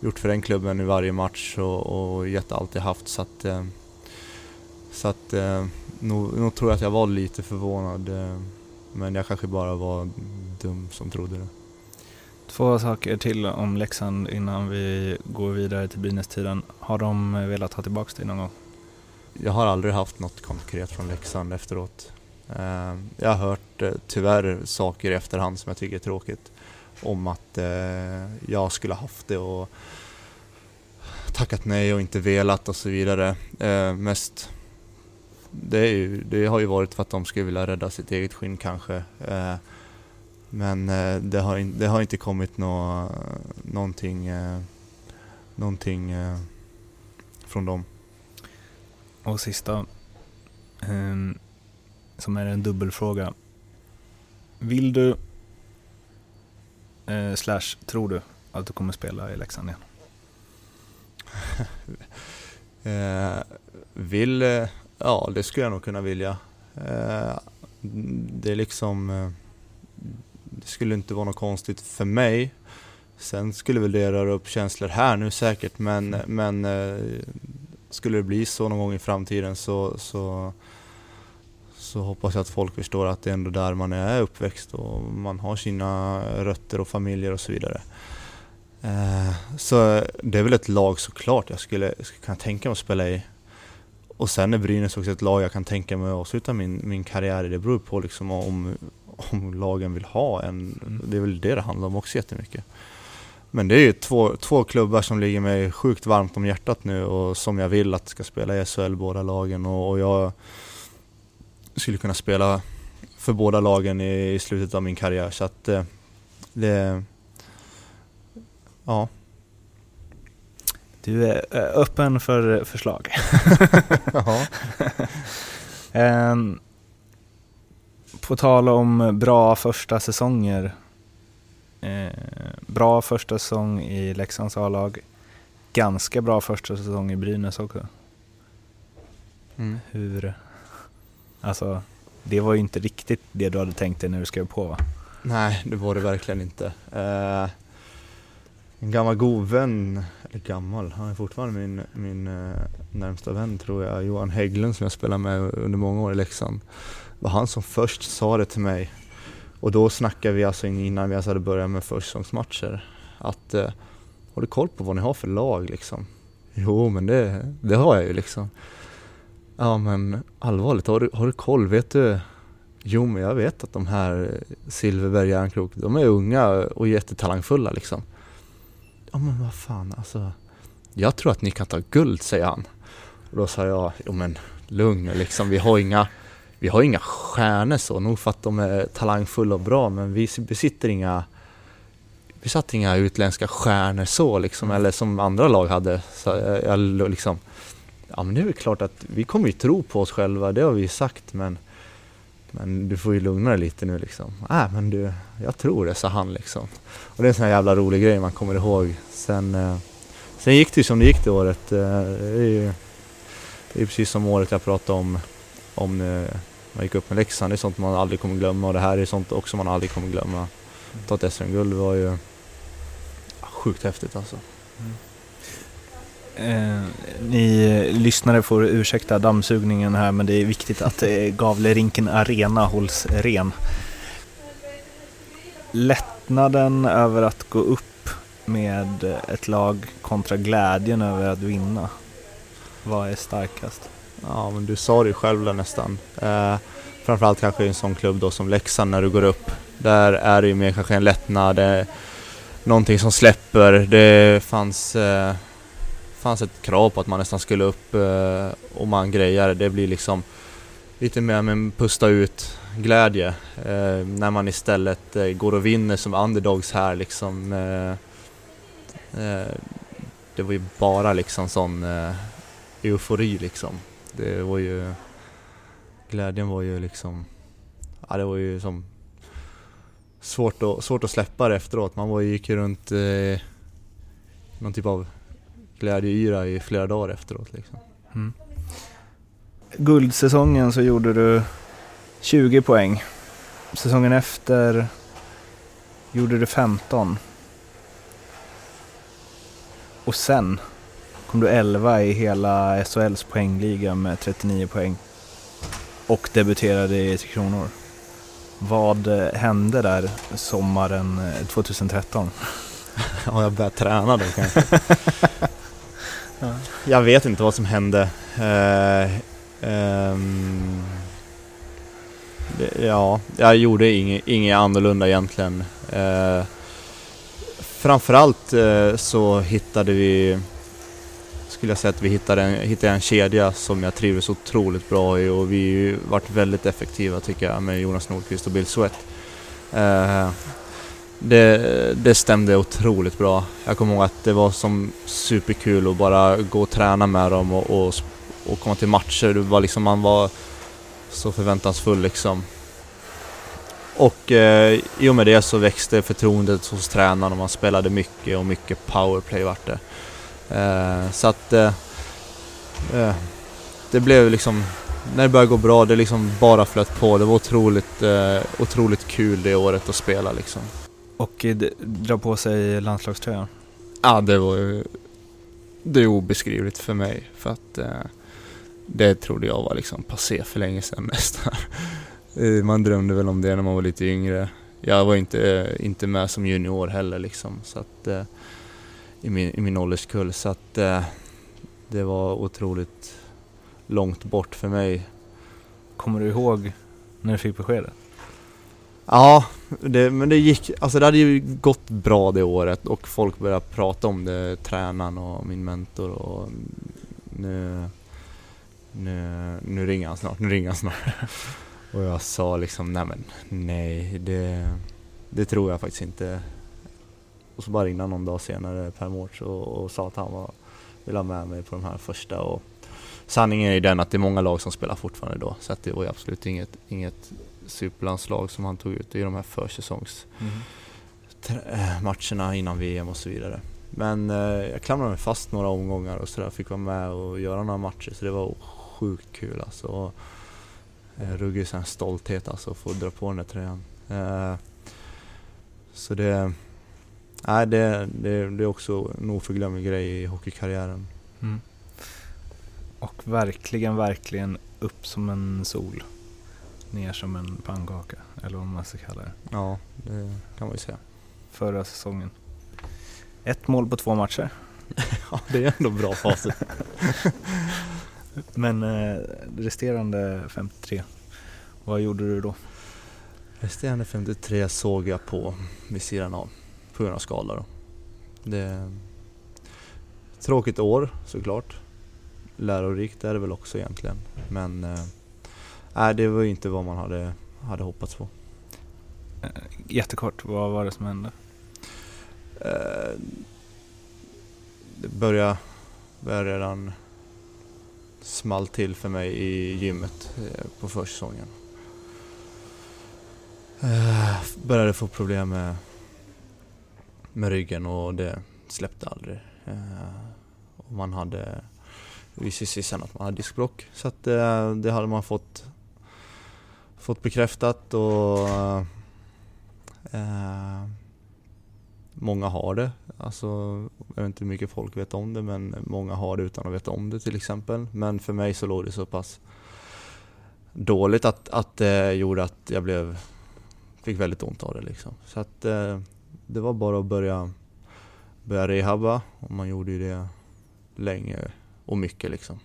gjort för den klubben i varje match och, och gett allt jag haft så att eh, så att eh, nog, nog tror jag att jag var lite förvånad eh, men jag kanske bara var dum som trodde det. Två saker till om Leksand innan vi går vidare till Brynäs-tiden. Har de velat ha tillbaka dig någon gång? Jag har aldrig haft något konkret från Leksand efteråt. Eh, jag har hört eh, tyvärr saker i efterhand som jag tycker är tråkigt. Om att eh, jag skulle haft det och tackat nej och inte velat och så vidare. Mest det, ju, det, har ju varit för att de skulle vilja rädda sitt eget skinn kanske. Men det har, det har inte kommit nå, någonting, någonting från dem. Och sista, um, som är en dubbelfråga. Vill du, eh, slash tror du, att du kommer spela i Leksand igen? eh, vill, eh, ja det skulle jag nog kunna vilja. Eh, det är liksom, eh, det skulle inte vara något konstigt för mig. Sen skulle väl det röra upp känslor här nu säkert men, men eh, skulle det bli så någon gång i framtiden så, så, så hoppas jag att folk förstår att det är ändå där man är uppväxt och man har sina rötter och familjer och så vidare. Så det är väl ett lag såklart jag skulle, skulle kunna tänka mig att spela i. Och sen är Brynäs också ett lag jag kan tänka mig att avsluta min, min karriär i. Det beror på liksom om, om lagen vill ha en. Mm. Det är väl det det handlar om också jättemycket. Men det är ju två, två klubbar som ligger mig sjukt varmt om hjärtat nu och som jag vill att ska spela i SHL båda lagen och, och jag skulle kunna spela för båda lagen i, i slutet av min karriär så att eh, det... Ja. Du är öppen för förslag. ja. um, på tal om bra första säsonger Eh, bra första säsong i Leksands A-lag. Ganska bra första säsong i Brynäs också. Mm. Hur... Alltså, det var ju inte riktigt det du hade tänkt dig när du skrev på va? Nej, det var det verkligen inte. Eh, en gammal god vän, eller gammal, han är fortfarande min, min eh, närmsta vän tror jag, Johan Hägglund som jag spelade med under många år i Leksand. Det var han som först sa det till mig och då snackade vi alltså innan vi ens hade börjat med försäsongsmatcher att eh, har du koll på vad ni har för lag liksom? Jo men det, det har jag ju liksom. Ja men allvarligt, har du, har du koll? Vet du? Jo men jag vet att de här eh, Silverberg Järnkrok, de är unga och jättetalangfulla liksom. Ja men vad fan alltså. Jag tror att ni kan ta guld säger han. Och då sa jag, jo men lugn liksom, vi har inga vi har inga stjärnor så, nog för att de är talangfulla och bra, men vi besitter inga vi satt inga utländska stjärnor så liksom, mm. eller som andra lag hade. Så jag, liksom, ja men det är väl klart att vi kommer ju tro på oss själva, det har vi ju sagt, men, men du får ju lugna dig lite nu liksom. Äh, men du, jag tror det, sa han liksom. Och det är en sån här jävla rolig grej man kommer ihåg. Sen, eh, sen gick det ju som det gick det året. Eh, det är ju det är precis som året jag pratade om, om eh, man gick upp med Leksand, det är sånt man aldrig kommer glömma och det här är sånt också man aldrig kommer glömma. Ta ett SM-guld var ju sjukt häftigt alltså. Eh, ni lyssnare får ursäkta dammsugningen här men det är viktigt att eh, Gavlerinken Arena hålls ren. Lättnaden över att gå upp med ett lag kontra glädjen över att vinna. Vad är starkast? Ja, men du sa det ju själv där nästan. Eh, framförallt kanske i en sån klubb då som Leksand när du går upp. Där är det ju mer kanske en lättnad, eh, någonting som släpper. Det fanns, eh, fanns ett krav på att man nästan skulle upp eh, och man grejade Det blir liksom lite mer med en pusta ut glädje eh, när man istället eh, går och vinner som underdogs här liksom. Eh, eh, det var ju bara liksom sån eh, eufori liksom. Det var ju... Glädjen var ju liksom... Ja, det var ju som... Svårt att, svårt att släppa det efteråt. Man var, gick ju runt eh, någon typ av glädjeyra i flera dagar efteråt liksom. Mm. guldsäsongen så gjorde du 20 poäng. Säsongen efter gjorde du 15. Och sen kom du 11 i hela SHLs poängliga med 39 poäng. Och debuterade i Tre Kronor. Vad hände där sommaren 2013? Ja, jag började träna då kanske. ja. Jag vet inte vad som hände. Uh, um, det, ja, jag gjorde inget, inget annorlunda egentligen. Uh, framförallt uh, så hittade vi skulle jag säga att vi hittade en, hittade en kedja som jag trivdes otroligt bra i och vi varit väldigt effektiva tycker jag med Jonas Nordqvist och Bill Sweat. Det, det stämde otroligt bra. Jag kommer ihåg att det var som superkul att bara gå och träna med dem och, och, och komma till matcher. Det var liksom, man var så förväntansfull liksom. Och eh, i och med det så växte förtroendet hos tränaren och man spelade mycket och mycket powerplay vart det. Eh, så att eh, eh, det blev liksom, när det började gå bra, det liksom bara flöt på. Det var otroligt, eh, otroligt kul det året att spela liksom. Och dra på sig landslagströjan? Ja, det var ju det är obeskrivligt för mig för att eh, det trodde jag var liksom passé för länge sedan nästan. Eh, man drömde väl om det när man var lite yngre. Jag var inte, inte med som junior heller liksom så att eh, i min, i min ålderskull så att eh, det var otroligt långt bort för mig. Kommer du ihåg när du fick beskedet? Ja, det, men det gick, alltså det hade ju gått bra det året och folk började prata om det, tränaren och min mentor och nu, nu, nu ringer han snart, nu ringer han snart. och jag sa liksom, nej men nej, det, det tror jag faktiskt inte. Och så bara ringde han någon dag senare per mårts och, och sa att han var, ville ha med mig på de här första och sanningen är ju den att det är många lag som spelar fortfarande då så att det var ju absolut inget, inget superlandslag som han tog ut i de här försäsongsmatcherna mm. innan VM och så vidare. Men eh, jag klamrade mig fast några omgångar och sådär, fick vara med och göra några matcher så det var sjukt kul alltså. Eh, ruggig sån stolthet alltså att få dra på den där tröjan. Eh, så det, nej, det, det, det är också en oförglömlig grej i hockeykarriären. Mm. Och verkligen, verkligen upp som en sol ner som en pannkaka, eller vad man ska kalla det. Ja, det kan man ju säga. Förra säsongen. Ett mål på två matcher. ja, det är ändå bra facit. Men eh, resterande 53, vad gjorde du då? Resterande 53 såg jag på vid sidan av, på grund av skada då. Det Tråkigt år såklart. Lärorikt är det väl också egentligen. Men eh, Nej, det var inte vad man hade, hade hoppats på. Eh, jättekort, vad var det som hände? Eh, det började, började redan small till för mig i gymmet eh, på försäsongen. Började få problem med, med ryggen och det släppte aldrig. Och man hade, sig sen att man hade diskbråck så att det hade man fått fått bekräftat och eh, många har det. Alltså, jag vet inte hur mycket folk vet om det men många har det utan att veta om det till exempel. Men för mig så låg det så pass dåligt att, att det gjorde att jag blev, fick väldigt ont av det. Liksom. Så att eh, det var bara att börja, börja rehabba och man gjorde ju det länge och mycket liksom.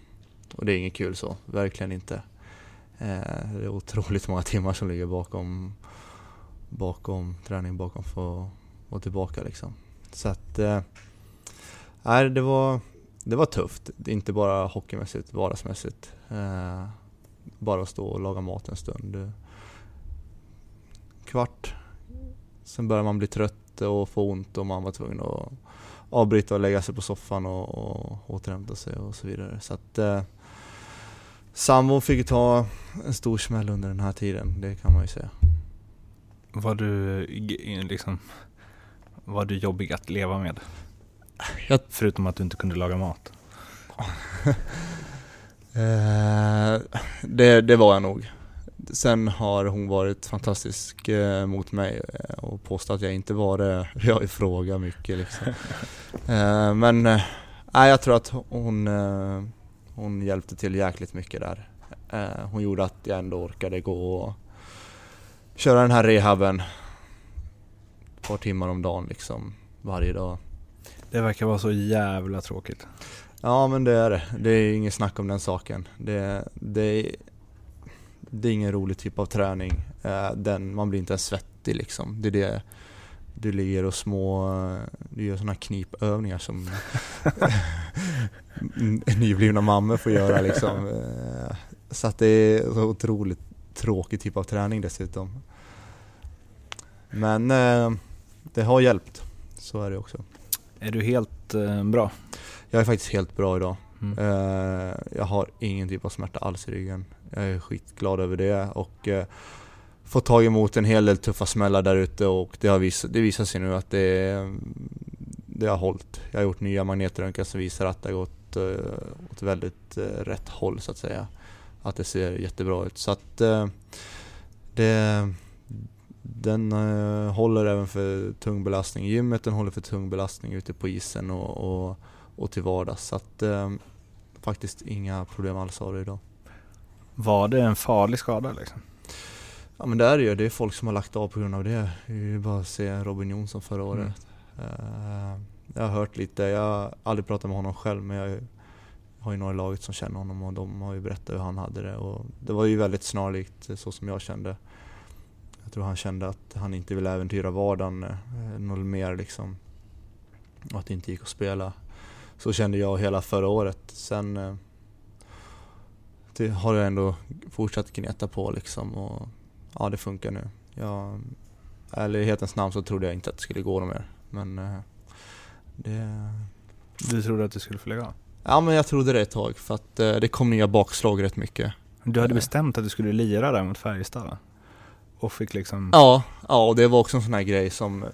Och det är inget kul så, verkligen inte. Eh, det är otroligt många timmar som ligger bakom, bakom träning, bakom för att vara tillbaka liksom. Så att, eh, nej, det var, det var tufft. Inte bara hockeymässigt, vardagsmässigt. Eh, bara att stå och laga mat en stund. Kvart, sen började man bli trött och få ont och man var tvungen att avbryta och lägga sig på soffan och, och återhämta sig och så vidare. Så att, eh, Sambon fick ta en stor smäll under den här tiden, det kan man ju säga. Var du liksom, var du jobbig att leva med? Jag... Förutom att du inte kunde laga mat? Eh, det, det var jag nog. Sen har hon varit fantastisk eh, mot mig eh, och påstått att jag inte var det. Jag har frågat mycket liksom. eh, men eh, jag tror att hon, hon hjälpte till jäkligt mycket där. Eh, hon gjorde att jag ändå orkade gå och köra den här rehaben ett par timmar om dagen liksom varje dag. Det verkar vara så jävla tråkigt. Ja men det är det. Det är inget snack om den saken. Det, det, det är ingen rolig typ av träning. Eh, den, man blir inte ens svettig liksom. Det är det du ligger och små, du gör sådana knipövningar som nyblivna mammor får göra liksom. Eh, så att det är så otroligt tråkig typ av träning dessutom. Men eh, det har hjälpt, så är det också. Är du helt bra? Jag är faktiskt helt bra idag. Mm. jag har ingen typ av smärta alls i ryggen. Jag är skitglad över det och fått tag emot en hel del tuffa smällar där ute och det, har vis det visar sig nu att det, det har hållit. Jag har gjort nya magnetröntgen som visar att det har gått eh, åt väldigt eh, rätt håll så att säga. Att det ser jättebra ut. Så att eh, det, den håller även för tung belastning i gymmet, den håller för tung belastning ute på isen och, och, och till vardags. Så att faktiskt inga problem alls har det idag. Var det en farlig skada liksom? Ja men det är det ju, det är folk som har lagt av på grund av det. Det är ju bara att se Robin Jonsson förra mm. året. Mm. jag har hört lite, jag har aldrig pratat med honom själv men jag har ju några i laget som känner honom och de har ju berättat hur han hade det. Och det var ju väldigt snarlikt så som jag kände. Jag tror han kände att han inte ville äventyra vardagen eh, något mer liksom. Och att det inte gick att spela. Så kände jag hela förra året. Sen eh, har jag ändå fortsatt gneta på liksom och ja, det funkar nu. Jag, ärlighetens namn så trodde jag inte att det skulle gå något mer. Men eh, det... Du trodde att du skulle få lägga av? Ja, men jag trodde det ett tag för att eh, det kom nya bakslag rätt mycket. Du hade bestämt att du skulle lira där mot Färjestad? Och fick liksom... Ja, ja och det var också en sån här grej som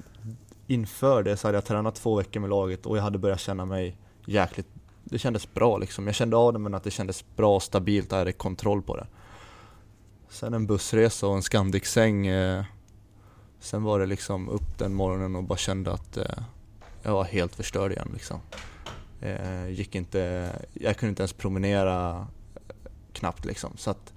inför det så hade jag tränat två veckor med laget och jag hade börjat känna mig jäkligt det kändes bra liksom. Jag kände av det men att det kändes bra och stabilt, jag hade kontroll på det. Sen en bussresa och en Scandic-säng. Eh, sen var det liksom upp den morgonen och bara kände att eh, jag var helt förstörd igen liksom. Eh, gick inte, jag kunde inte ens promenera knappt liksom. Så att,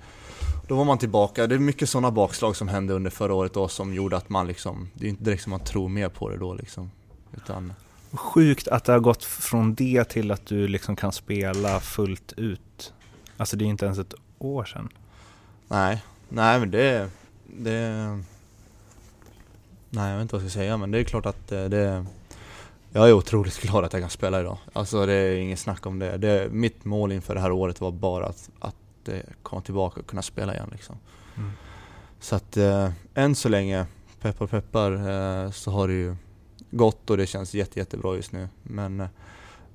då var man tillbaka. Det är mycket sådana bakslag som hände under förra året då som gjorde att man liksom, det är inte direkt som man tror mer på det då liksom. Utan, Sjukt att det har gått från det till att du liksom kan spela fullt ut. Alltså det är inte ens ett år sedan. Nej, nej men det, det... Nej jag vet inte vad jag ska säga men det är klart att det... Jag är otroligt glad att jag kan spela idag. Alltså det är inget snack om det. det mitt mål inför det här året var bara att, att komma tillbaka och kunna spela igen liksom. Mm. Så att äh, än så länge, peppar peppar, äh, så har det ju gått och det känns jätte, jättebra just nu. Men, eh,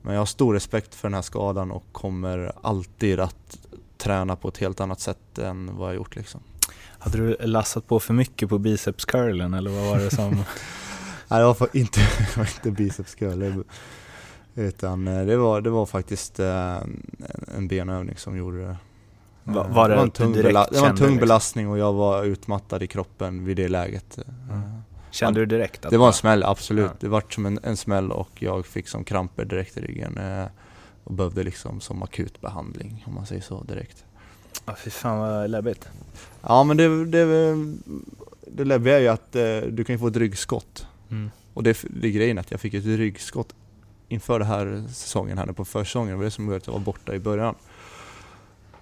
men jag har stor respekt för den här skadan och kommer alltid att träna på ett helt annat sätt än vad jag gjort liksom. Hade du lassat på för mycket på biceps curlen eller vad var det som? Nej det var inte, inte biceps curl utan eh, det var, det var faktiskt eh, en benövning som gjorde det. Var, var det, det, var en tung, bela det var en tung liksom? belastning och jag var utmattad i kroppen vid det läget. Mm. Kände du direkt? Att det var en smäll, absolut. Ja. Det var som en, en smäll och jag fick som kramper direkt i ryggen. Och behövde liksom som akut behandling om man säger så direkt. Ja, fy fan vad läbbigt. Ja men det, det, det läbbiga är ju att eh, du kan ju få ett ryggskott. Mm. Och det, det är grejen att jag fick ett ryggskott inför den här säsongen här nu på försäsongen. Det var det som gjorde att jag var borta i början.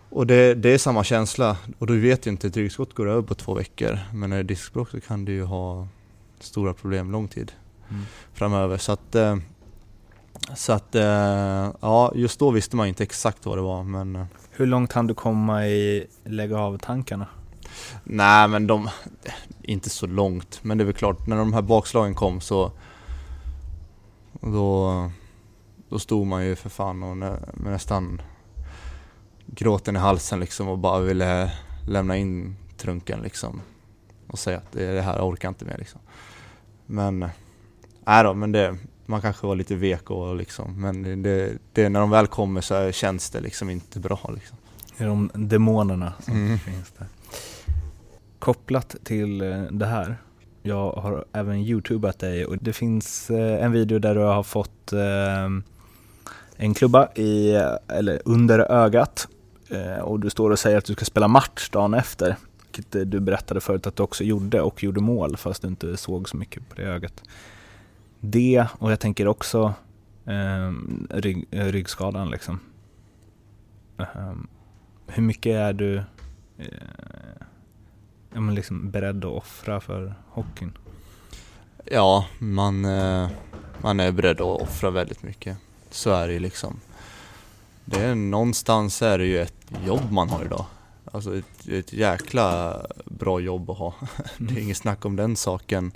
Och det, det, är samma känsla. Och du vet ju inte, ett ryggskott går över på två veckor. Men när det är diskbråck så kan du ju ha stora problem lång tid mm. framöver. Så att, eh, så att eh, ja, just då visste man inte exakt vad det var men eh, Hur långt hann du komma i lägga av tankarna? Nej men de, inte så långt, men det är väl klart när de här bakslagen kom så då, då stod man ju för fan och med nästan gråten i halsen liksom och bara ville lämna in trunken liksom och säga att det, det här jag orkar inte mer liksom. Men, nej då, men det, man kanske var lite vek och liksom, men det, det, när de väl kommer så känns det liksom inte bra liksom. Det är de demonerna som mm. finns där. Kopplat till eh, det här, jag har även youtubat dig och det finns eh, en video där du har fått eh, en klubba i, eller under ögat och du står och säger att du ska spela match dagen efter. Vilket du berättade förut att du också gjorde och gjorde mål fast du inte såg så mycket på det ögat. Det och jag tänker också eh, rygg, ryggskadan liksom. Um, hur mycket är du eh, ja, men liksom beredd att offra för hockeyn? Ja, man, eh, man är beredd att offra väldigt mycket. Så är det ju liksom. Det är, någonstans är det ju ett jobb man har idag. Alltså ett, ett jäkla bra jobb att ha. Det är inget snack om den saken.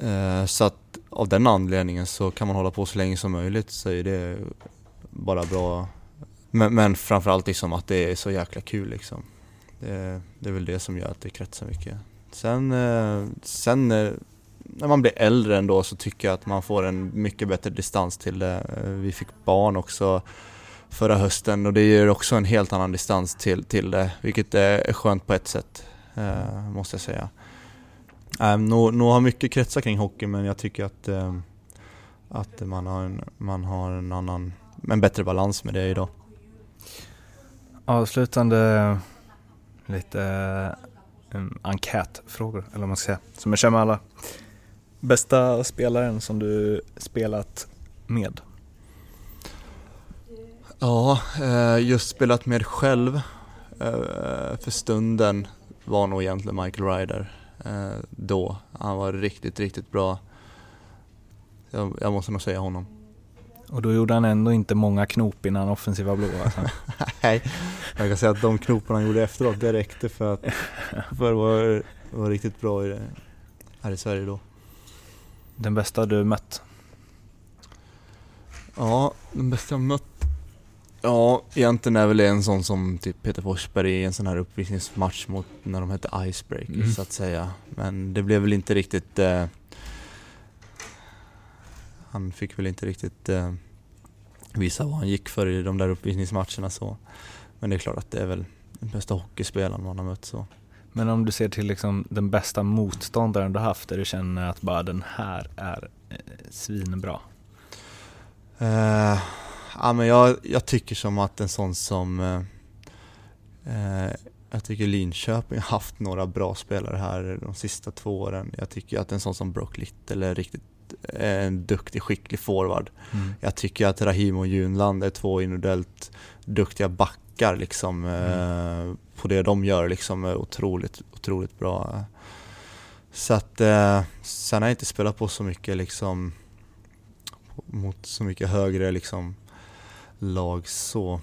Eh, så att av den anledningen så kan man hålla på så länge som möjligt så är det bara bra. Men, men framförallt liksom att det är så jäkla kul liksom. Det, det är väl det som gör att det kretsar mycket. Sen, eh, sen eh, när man blir äldre ändå så tycker jag att man får en mycket bättre distans till det. Eh, vi fick barn också förra hösten och det ger också en helt annan distans till, till det, vilket är skönt på ett sätt, måste jag säga. Ähm, nog, nog har mycket kretsat kring hockey men jag tycker att, äh, att man, har en, man har en annan, en bättre balans med det idag. Avslutande lite um, enkätfrågor, eller vad man ska säga, som jag kör med alla. Bästa spelaren som du spelat med? Ja, eh, just spelat med själv eh, för stunden var nog egentligen Michael Ryder eh, då. Han var riktigt, riktigt bra. Jag, jag, måste nog säga honom. Och då gjorde han ändå inte många knop innan offensiva blå alltså. Nej, jag kan säga att de knopen han gjorde efteråt, det räckte för att, för att vara, vara riktigt bra i det, här i Sverige då. Den bästa du mött? Ja, den bästa jag mött Ja, egentligen är väl det en sån som typ Peter Forsberg i en sån här uppvisningsmatch mot när de hette Icebreakers mm. så att säga. Men det blev väl inte riktigt... Eh, han fick väl inte riktigt eh, visa vad han gick för i de där uppvisningsmatcherna så. Men det är klart att det är väl den bästa hockeyspelaren man har mött så. Men om du ser till liksom den bästa motståndaren du haft, där du känner att bara den här är eh, svinbra? Eh, ja, men jag, jag tycker som att en sån som eh, eh, jag tycker Linköping har haft några bra spelare här de sista två åren. Jag tycker att en sån som Brock Little är riktigt en duktig, skicklig forward. Mm. Jag tycker att Rahim och Junland är två individuellt duktiga backar liksom. Mm. Eh, på det de gör liksom är otroligt, otroligt bra. Så att, eh, sen har jag inte spelat på så mycket liksom mot så mycket högre liksom lag så.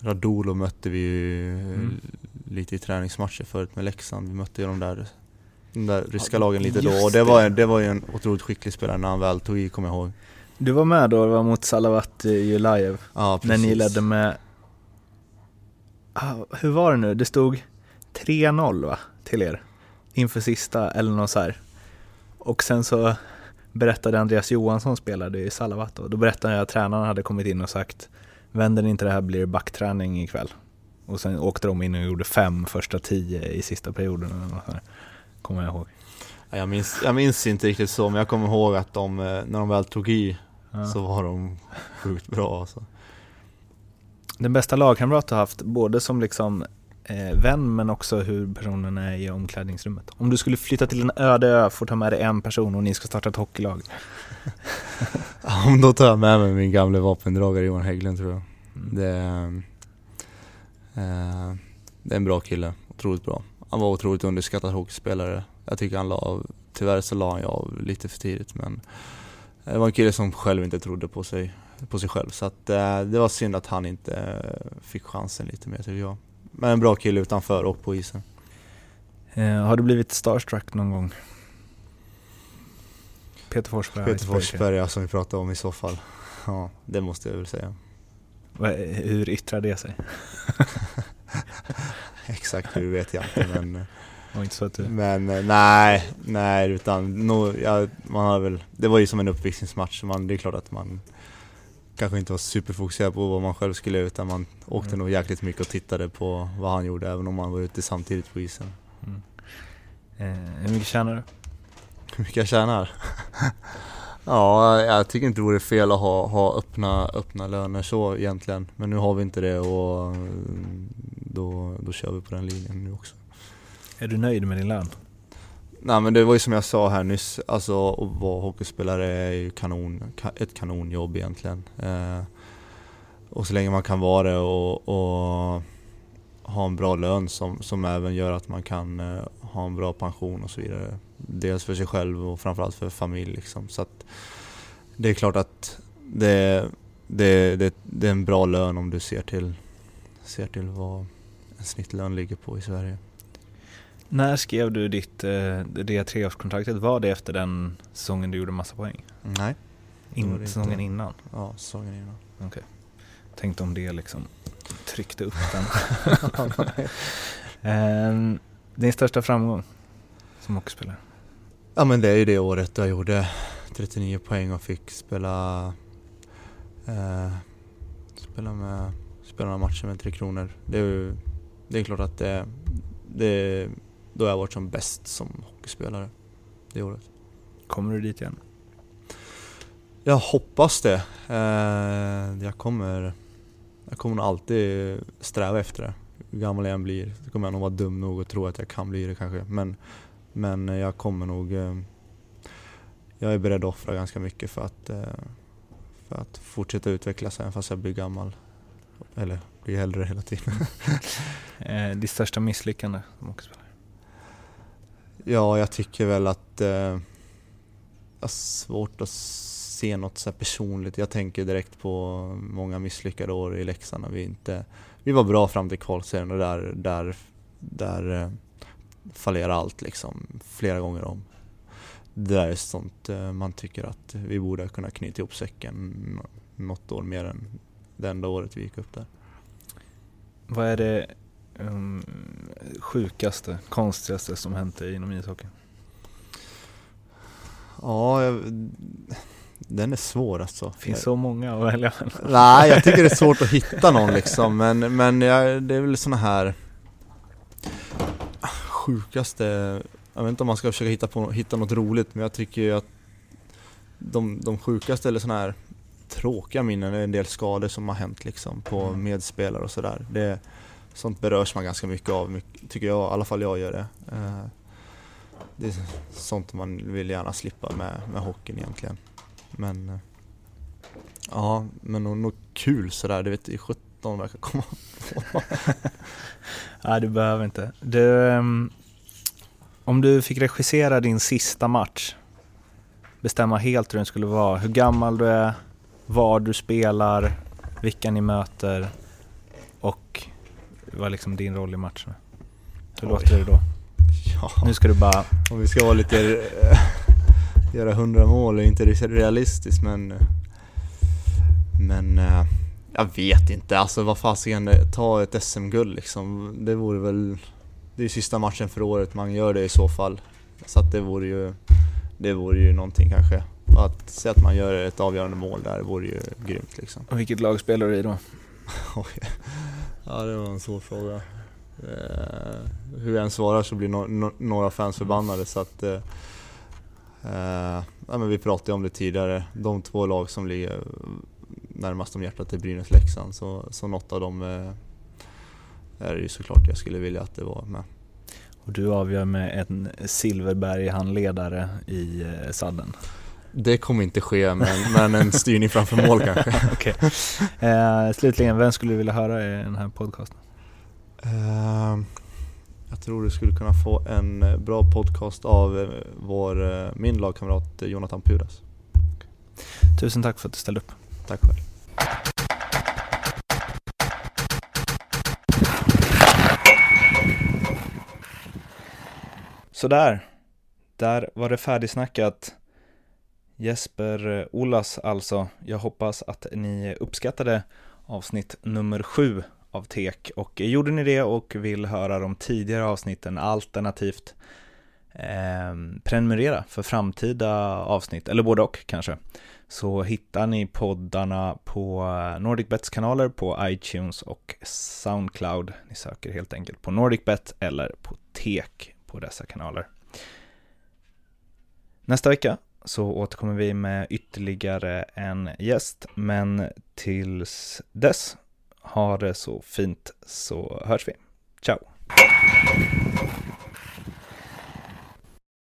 Radolo mötte vi ju mm. lite i träningsmatcher förut med Leksand. Vi mötte ju de där, de där ryska lagen lite då och det var, det var ju en otroligt skicklig spelare när han väl tog i, kommer jag ihåg. Du var med då, det var mot Salavat Julajev. Ja, När ni ledde med, ah, hur var det nu? Det stod 3-0 va, till er? Inför sista, eller något så här. Och sen så berättade Andreas Johansson spelade i Salavat och då berättade jag att tränaren hade kommit in och sagt vänder ni inte det här blir det backträning ikväll. Och sen åkte de in och gjorde fem första tio i sista perioden. Kommer jag ihåg. Jag minns, jag minns inte riktigt så, men jag kommer ihåg att de, eh, när de väl tog i ja. så var de sjukt bra. Alltså. Den bästa lagkamrat du haft, både som liksom eh, vän men också hur personen är i omklädningsrummet. Om du skulle flytta till en öde ö, får ta med dig en person och ni ska starta ett hockeylag. ja, då tar jag med mig min gamla vapendragare Johan Hägglund tror jag. Mm. Det, eh, det är en bra kille, otroligt bra. Han var otroligt underskattad hockeyspelare. Jag tycker han la av, tyvärr så la han ju av lite för tidigt men det var en kille som själv inte trodde på sig, på sig själv så att, eh, det var synd att han inte fick chansen lite mer tycker jag. Men en bra kille utanför och på isen. Eh, har du blivit starstruck någon gång? Peter Forsberg? Peter Forsberg, ja, som vi pratade om i så fall. Ja, det måste jag väl säga. Hur yttrar det sig? Exakt hur vet jag inte men... Och inte så att du... Men eh, nej, nej utan no, ja, man har väl, det var ju som en uppvisningsmatch, man, det är klart att man kanske inte var superfokuserad på vad man själv skulle göra utan man åkte Mm. nog jäkligt mycket och tittade på vad han gjorde även om man var ute samtidigt på isen. Mm. Eh, hur mycket tjänar du? Hur mycket jag tjänar? ja, jag tycker inte det vore fel att ha, ha öppna, öppna löner så egentligen. Men nu har vi inte det och mm, då, då kör vi på den linjen nu också. Är du nöjd med din lön? Nej men det var ju som jag sa här nyss, alltså att vara hockeyspelare är ju kanon, ett kanonjobb egentligen. Eh, och så länge man kan vara det och, och ha en bra lön som, som även gör att man kan eh, ha en bra pension och så vidare. Dels för sig själv och framförallt för familj liksom. Så att det är klart att det, det, det, det är en bra lön om du ser till, ser till vad en snittlön ligger på i Sverige. När skrev du ditt eh, det treårskontraktet? Var det efter den säsongen du gjorde massa poäng? Nej. In, säsongen innan? Ja, säsongen innan. Tänkte om det liksom tryckte upp den. Ehm, din största framgång som hockeyspelare? Ja men det är ju det året jag gjorde 39 poäng och fick spela eh, spela med spela några matcher med Tre Kronor. Det är ju det är klart att det, det då har jag varit som bäst som hockeyspelare det året. Kommer du dit igen? Jag hoppas det. Eh, jag kommer jag kommer nog alltid sträva efter det. Hur gammal jag än blir så kommer jag nog vara dum nog att tro att jag kan bli det kanske. Men, men jag kommer nog... eh, Jag är beredd att offra ganska mycket för att, eh, för att fortsätta utvecklas även fast jag blir gammal. Eller blir äldre hela tiden. Ditt största misslyckande som hockeyspelare? Ja, jag tycker väl att eh, jag har svårt att se något så här personligt. Jag tänker direkt på många misslyckade år i Leksand vi inte... Vi var bra fram till kvalserien och där, där, där eh, fallerar allt liksom flera gånger om. Det där är sånt eh, man tycker att vi borde kunna knyta ihop säcken något år mer än det enda året vi gick upp där. Vad är det um, sjukaste, konstigaste som hänt dig inom ishockeyn? Ja, jag, den är svår alltså. Finns så många att välja mellan. Nej, jag tycker det är svårt att hitta någon liksom, men, men jag, det är väl såna här sjukaste, jag vet inte om man ska försöka hitta, på, hitta något roligt, men jag tycker ju att de, de sjukaste eller såna här tråkiga minnen är en del skador som har hänt liksom på medspelare och sådär. Det, sånt berörs man ganska mycket av, tycker jag, i alla fall jag gör det. Eh, det är sånt man vill gärna slippa med, med hockeyn egentligen. Men eh, Ja, men något, nog kul sådär, det vet i 17 verkar komma på. Nej, du behöver inte. Du, ehm, om du fick regissera din sista match, bestämma helt hur den skulle vara, hur gammal du är, var du spelar, vilka ni möter och vad är liksom din roll i matchen? Hur Oj. låter det då? Ja, Nu ska du bara, om vi ska vara lite, eh, göra 100 mål är inte realistiskt men Men eh, jag vet inte, alltså vad fasiken, ta ett SM-guld liksom. Det vore väl, det är ju sista matchen för året, man gör det i så fall. Så att det vore ju, det vore ju någonting kanske. Att säga att man gör ett avgörande mål där vore ju grymt liksom. och vilket lag spelar du i då? Ja, det var en svår fråga. Eh, hur jag än svarar så blir no no några fans förbannade så att... Eh, eh, ja, men vi pratade ju om det tidigare, de två lag som ligger närmast om hjärtat är Brynäs-Leksand så, så något av dem eh, är det ju såklart jag skulle vilja att det var med. Och du avgör med en Silverberg-handledare i eh, sadden. Det kommer inte ske men, men en styrning framför mål kanske. Okej. Eh, slutligen, vem skulle du vilja höra i den här podcasten? Eh, jag tror du skulle kunna få en eh, bra podcast av eh, vår, eh, min lagkamrat Jonathan Pudas. Tusen tack för att du ställde upp. Tack själv. Sådär, där var det färdigsnackat. Jesper eh, Olas alltså. Jag hoppas att ni uppskattade avsnitt nummer sju av TEK och eh, gjorde ni det och vill höra de tidigare avsnitten alternativt eh, prenumerera för framtida avsnitt, eller både och kanske. Så hittar ni poddarna på eh, NordicBets kanaler på iTunes och Soundcloud. Ni söker helt enkelt på NordicBet eller på TEK på dessa kanaler. Nästa vecka så återkommer vi med ytterligare en gäst. Men tills dess, ha det så fint så hörs vi. Ciao!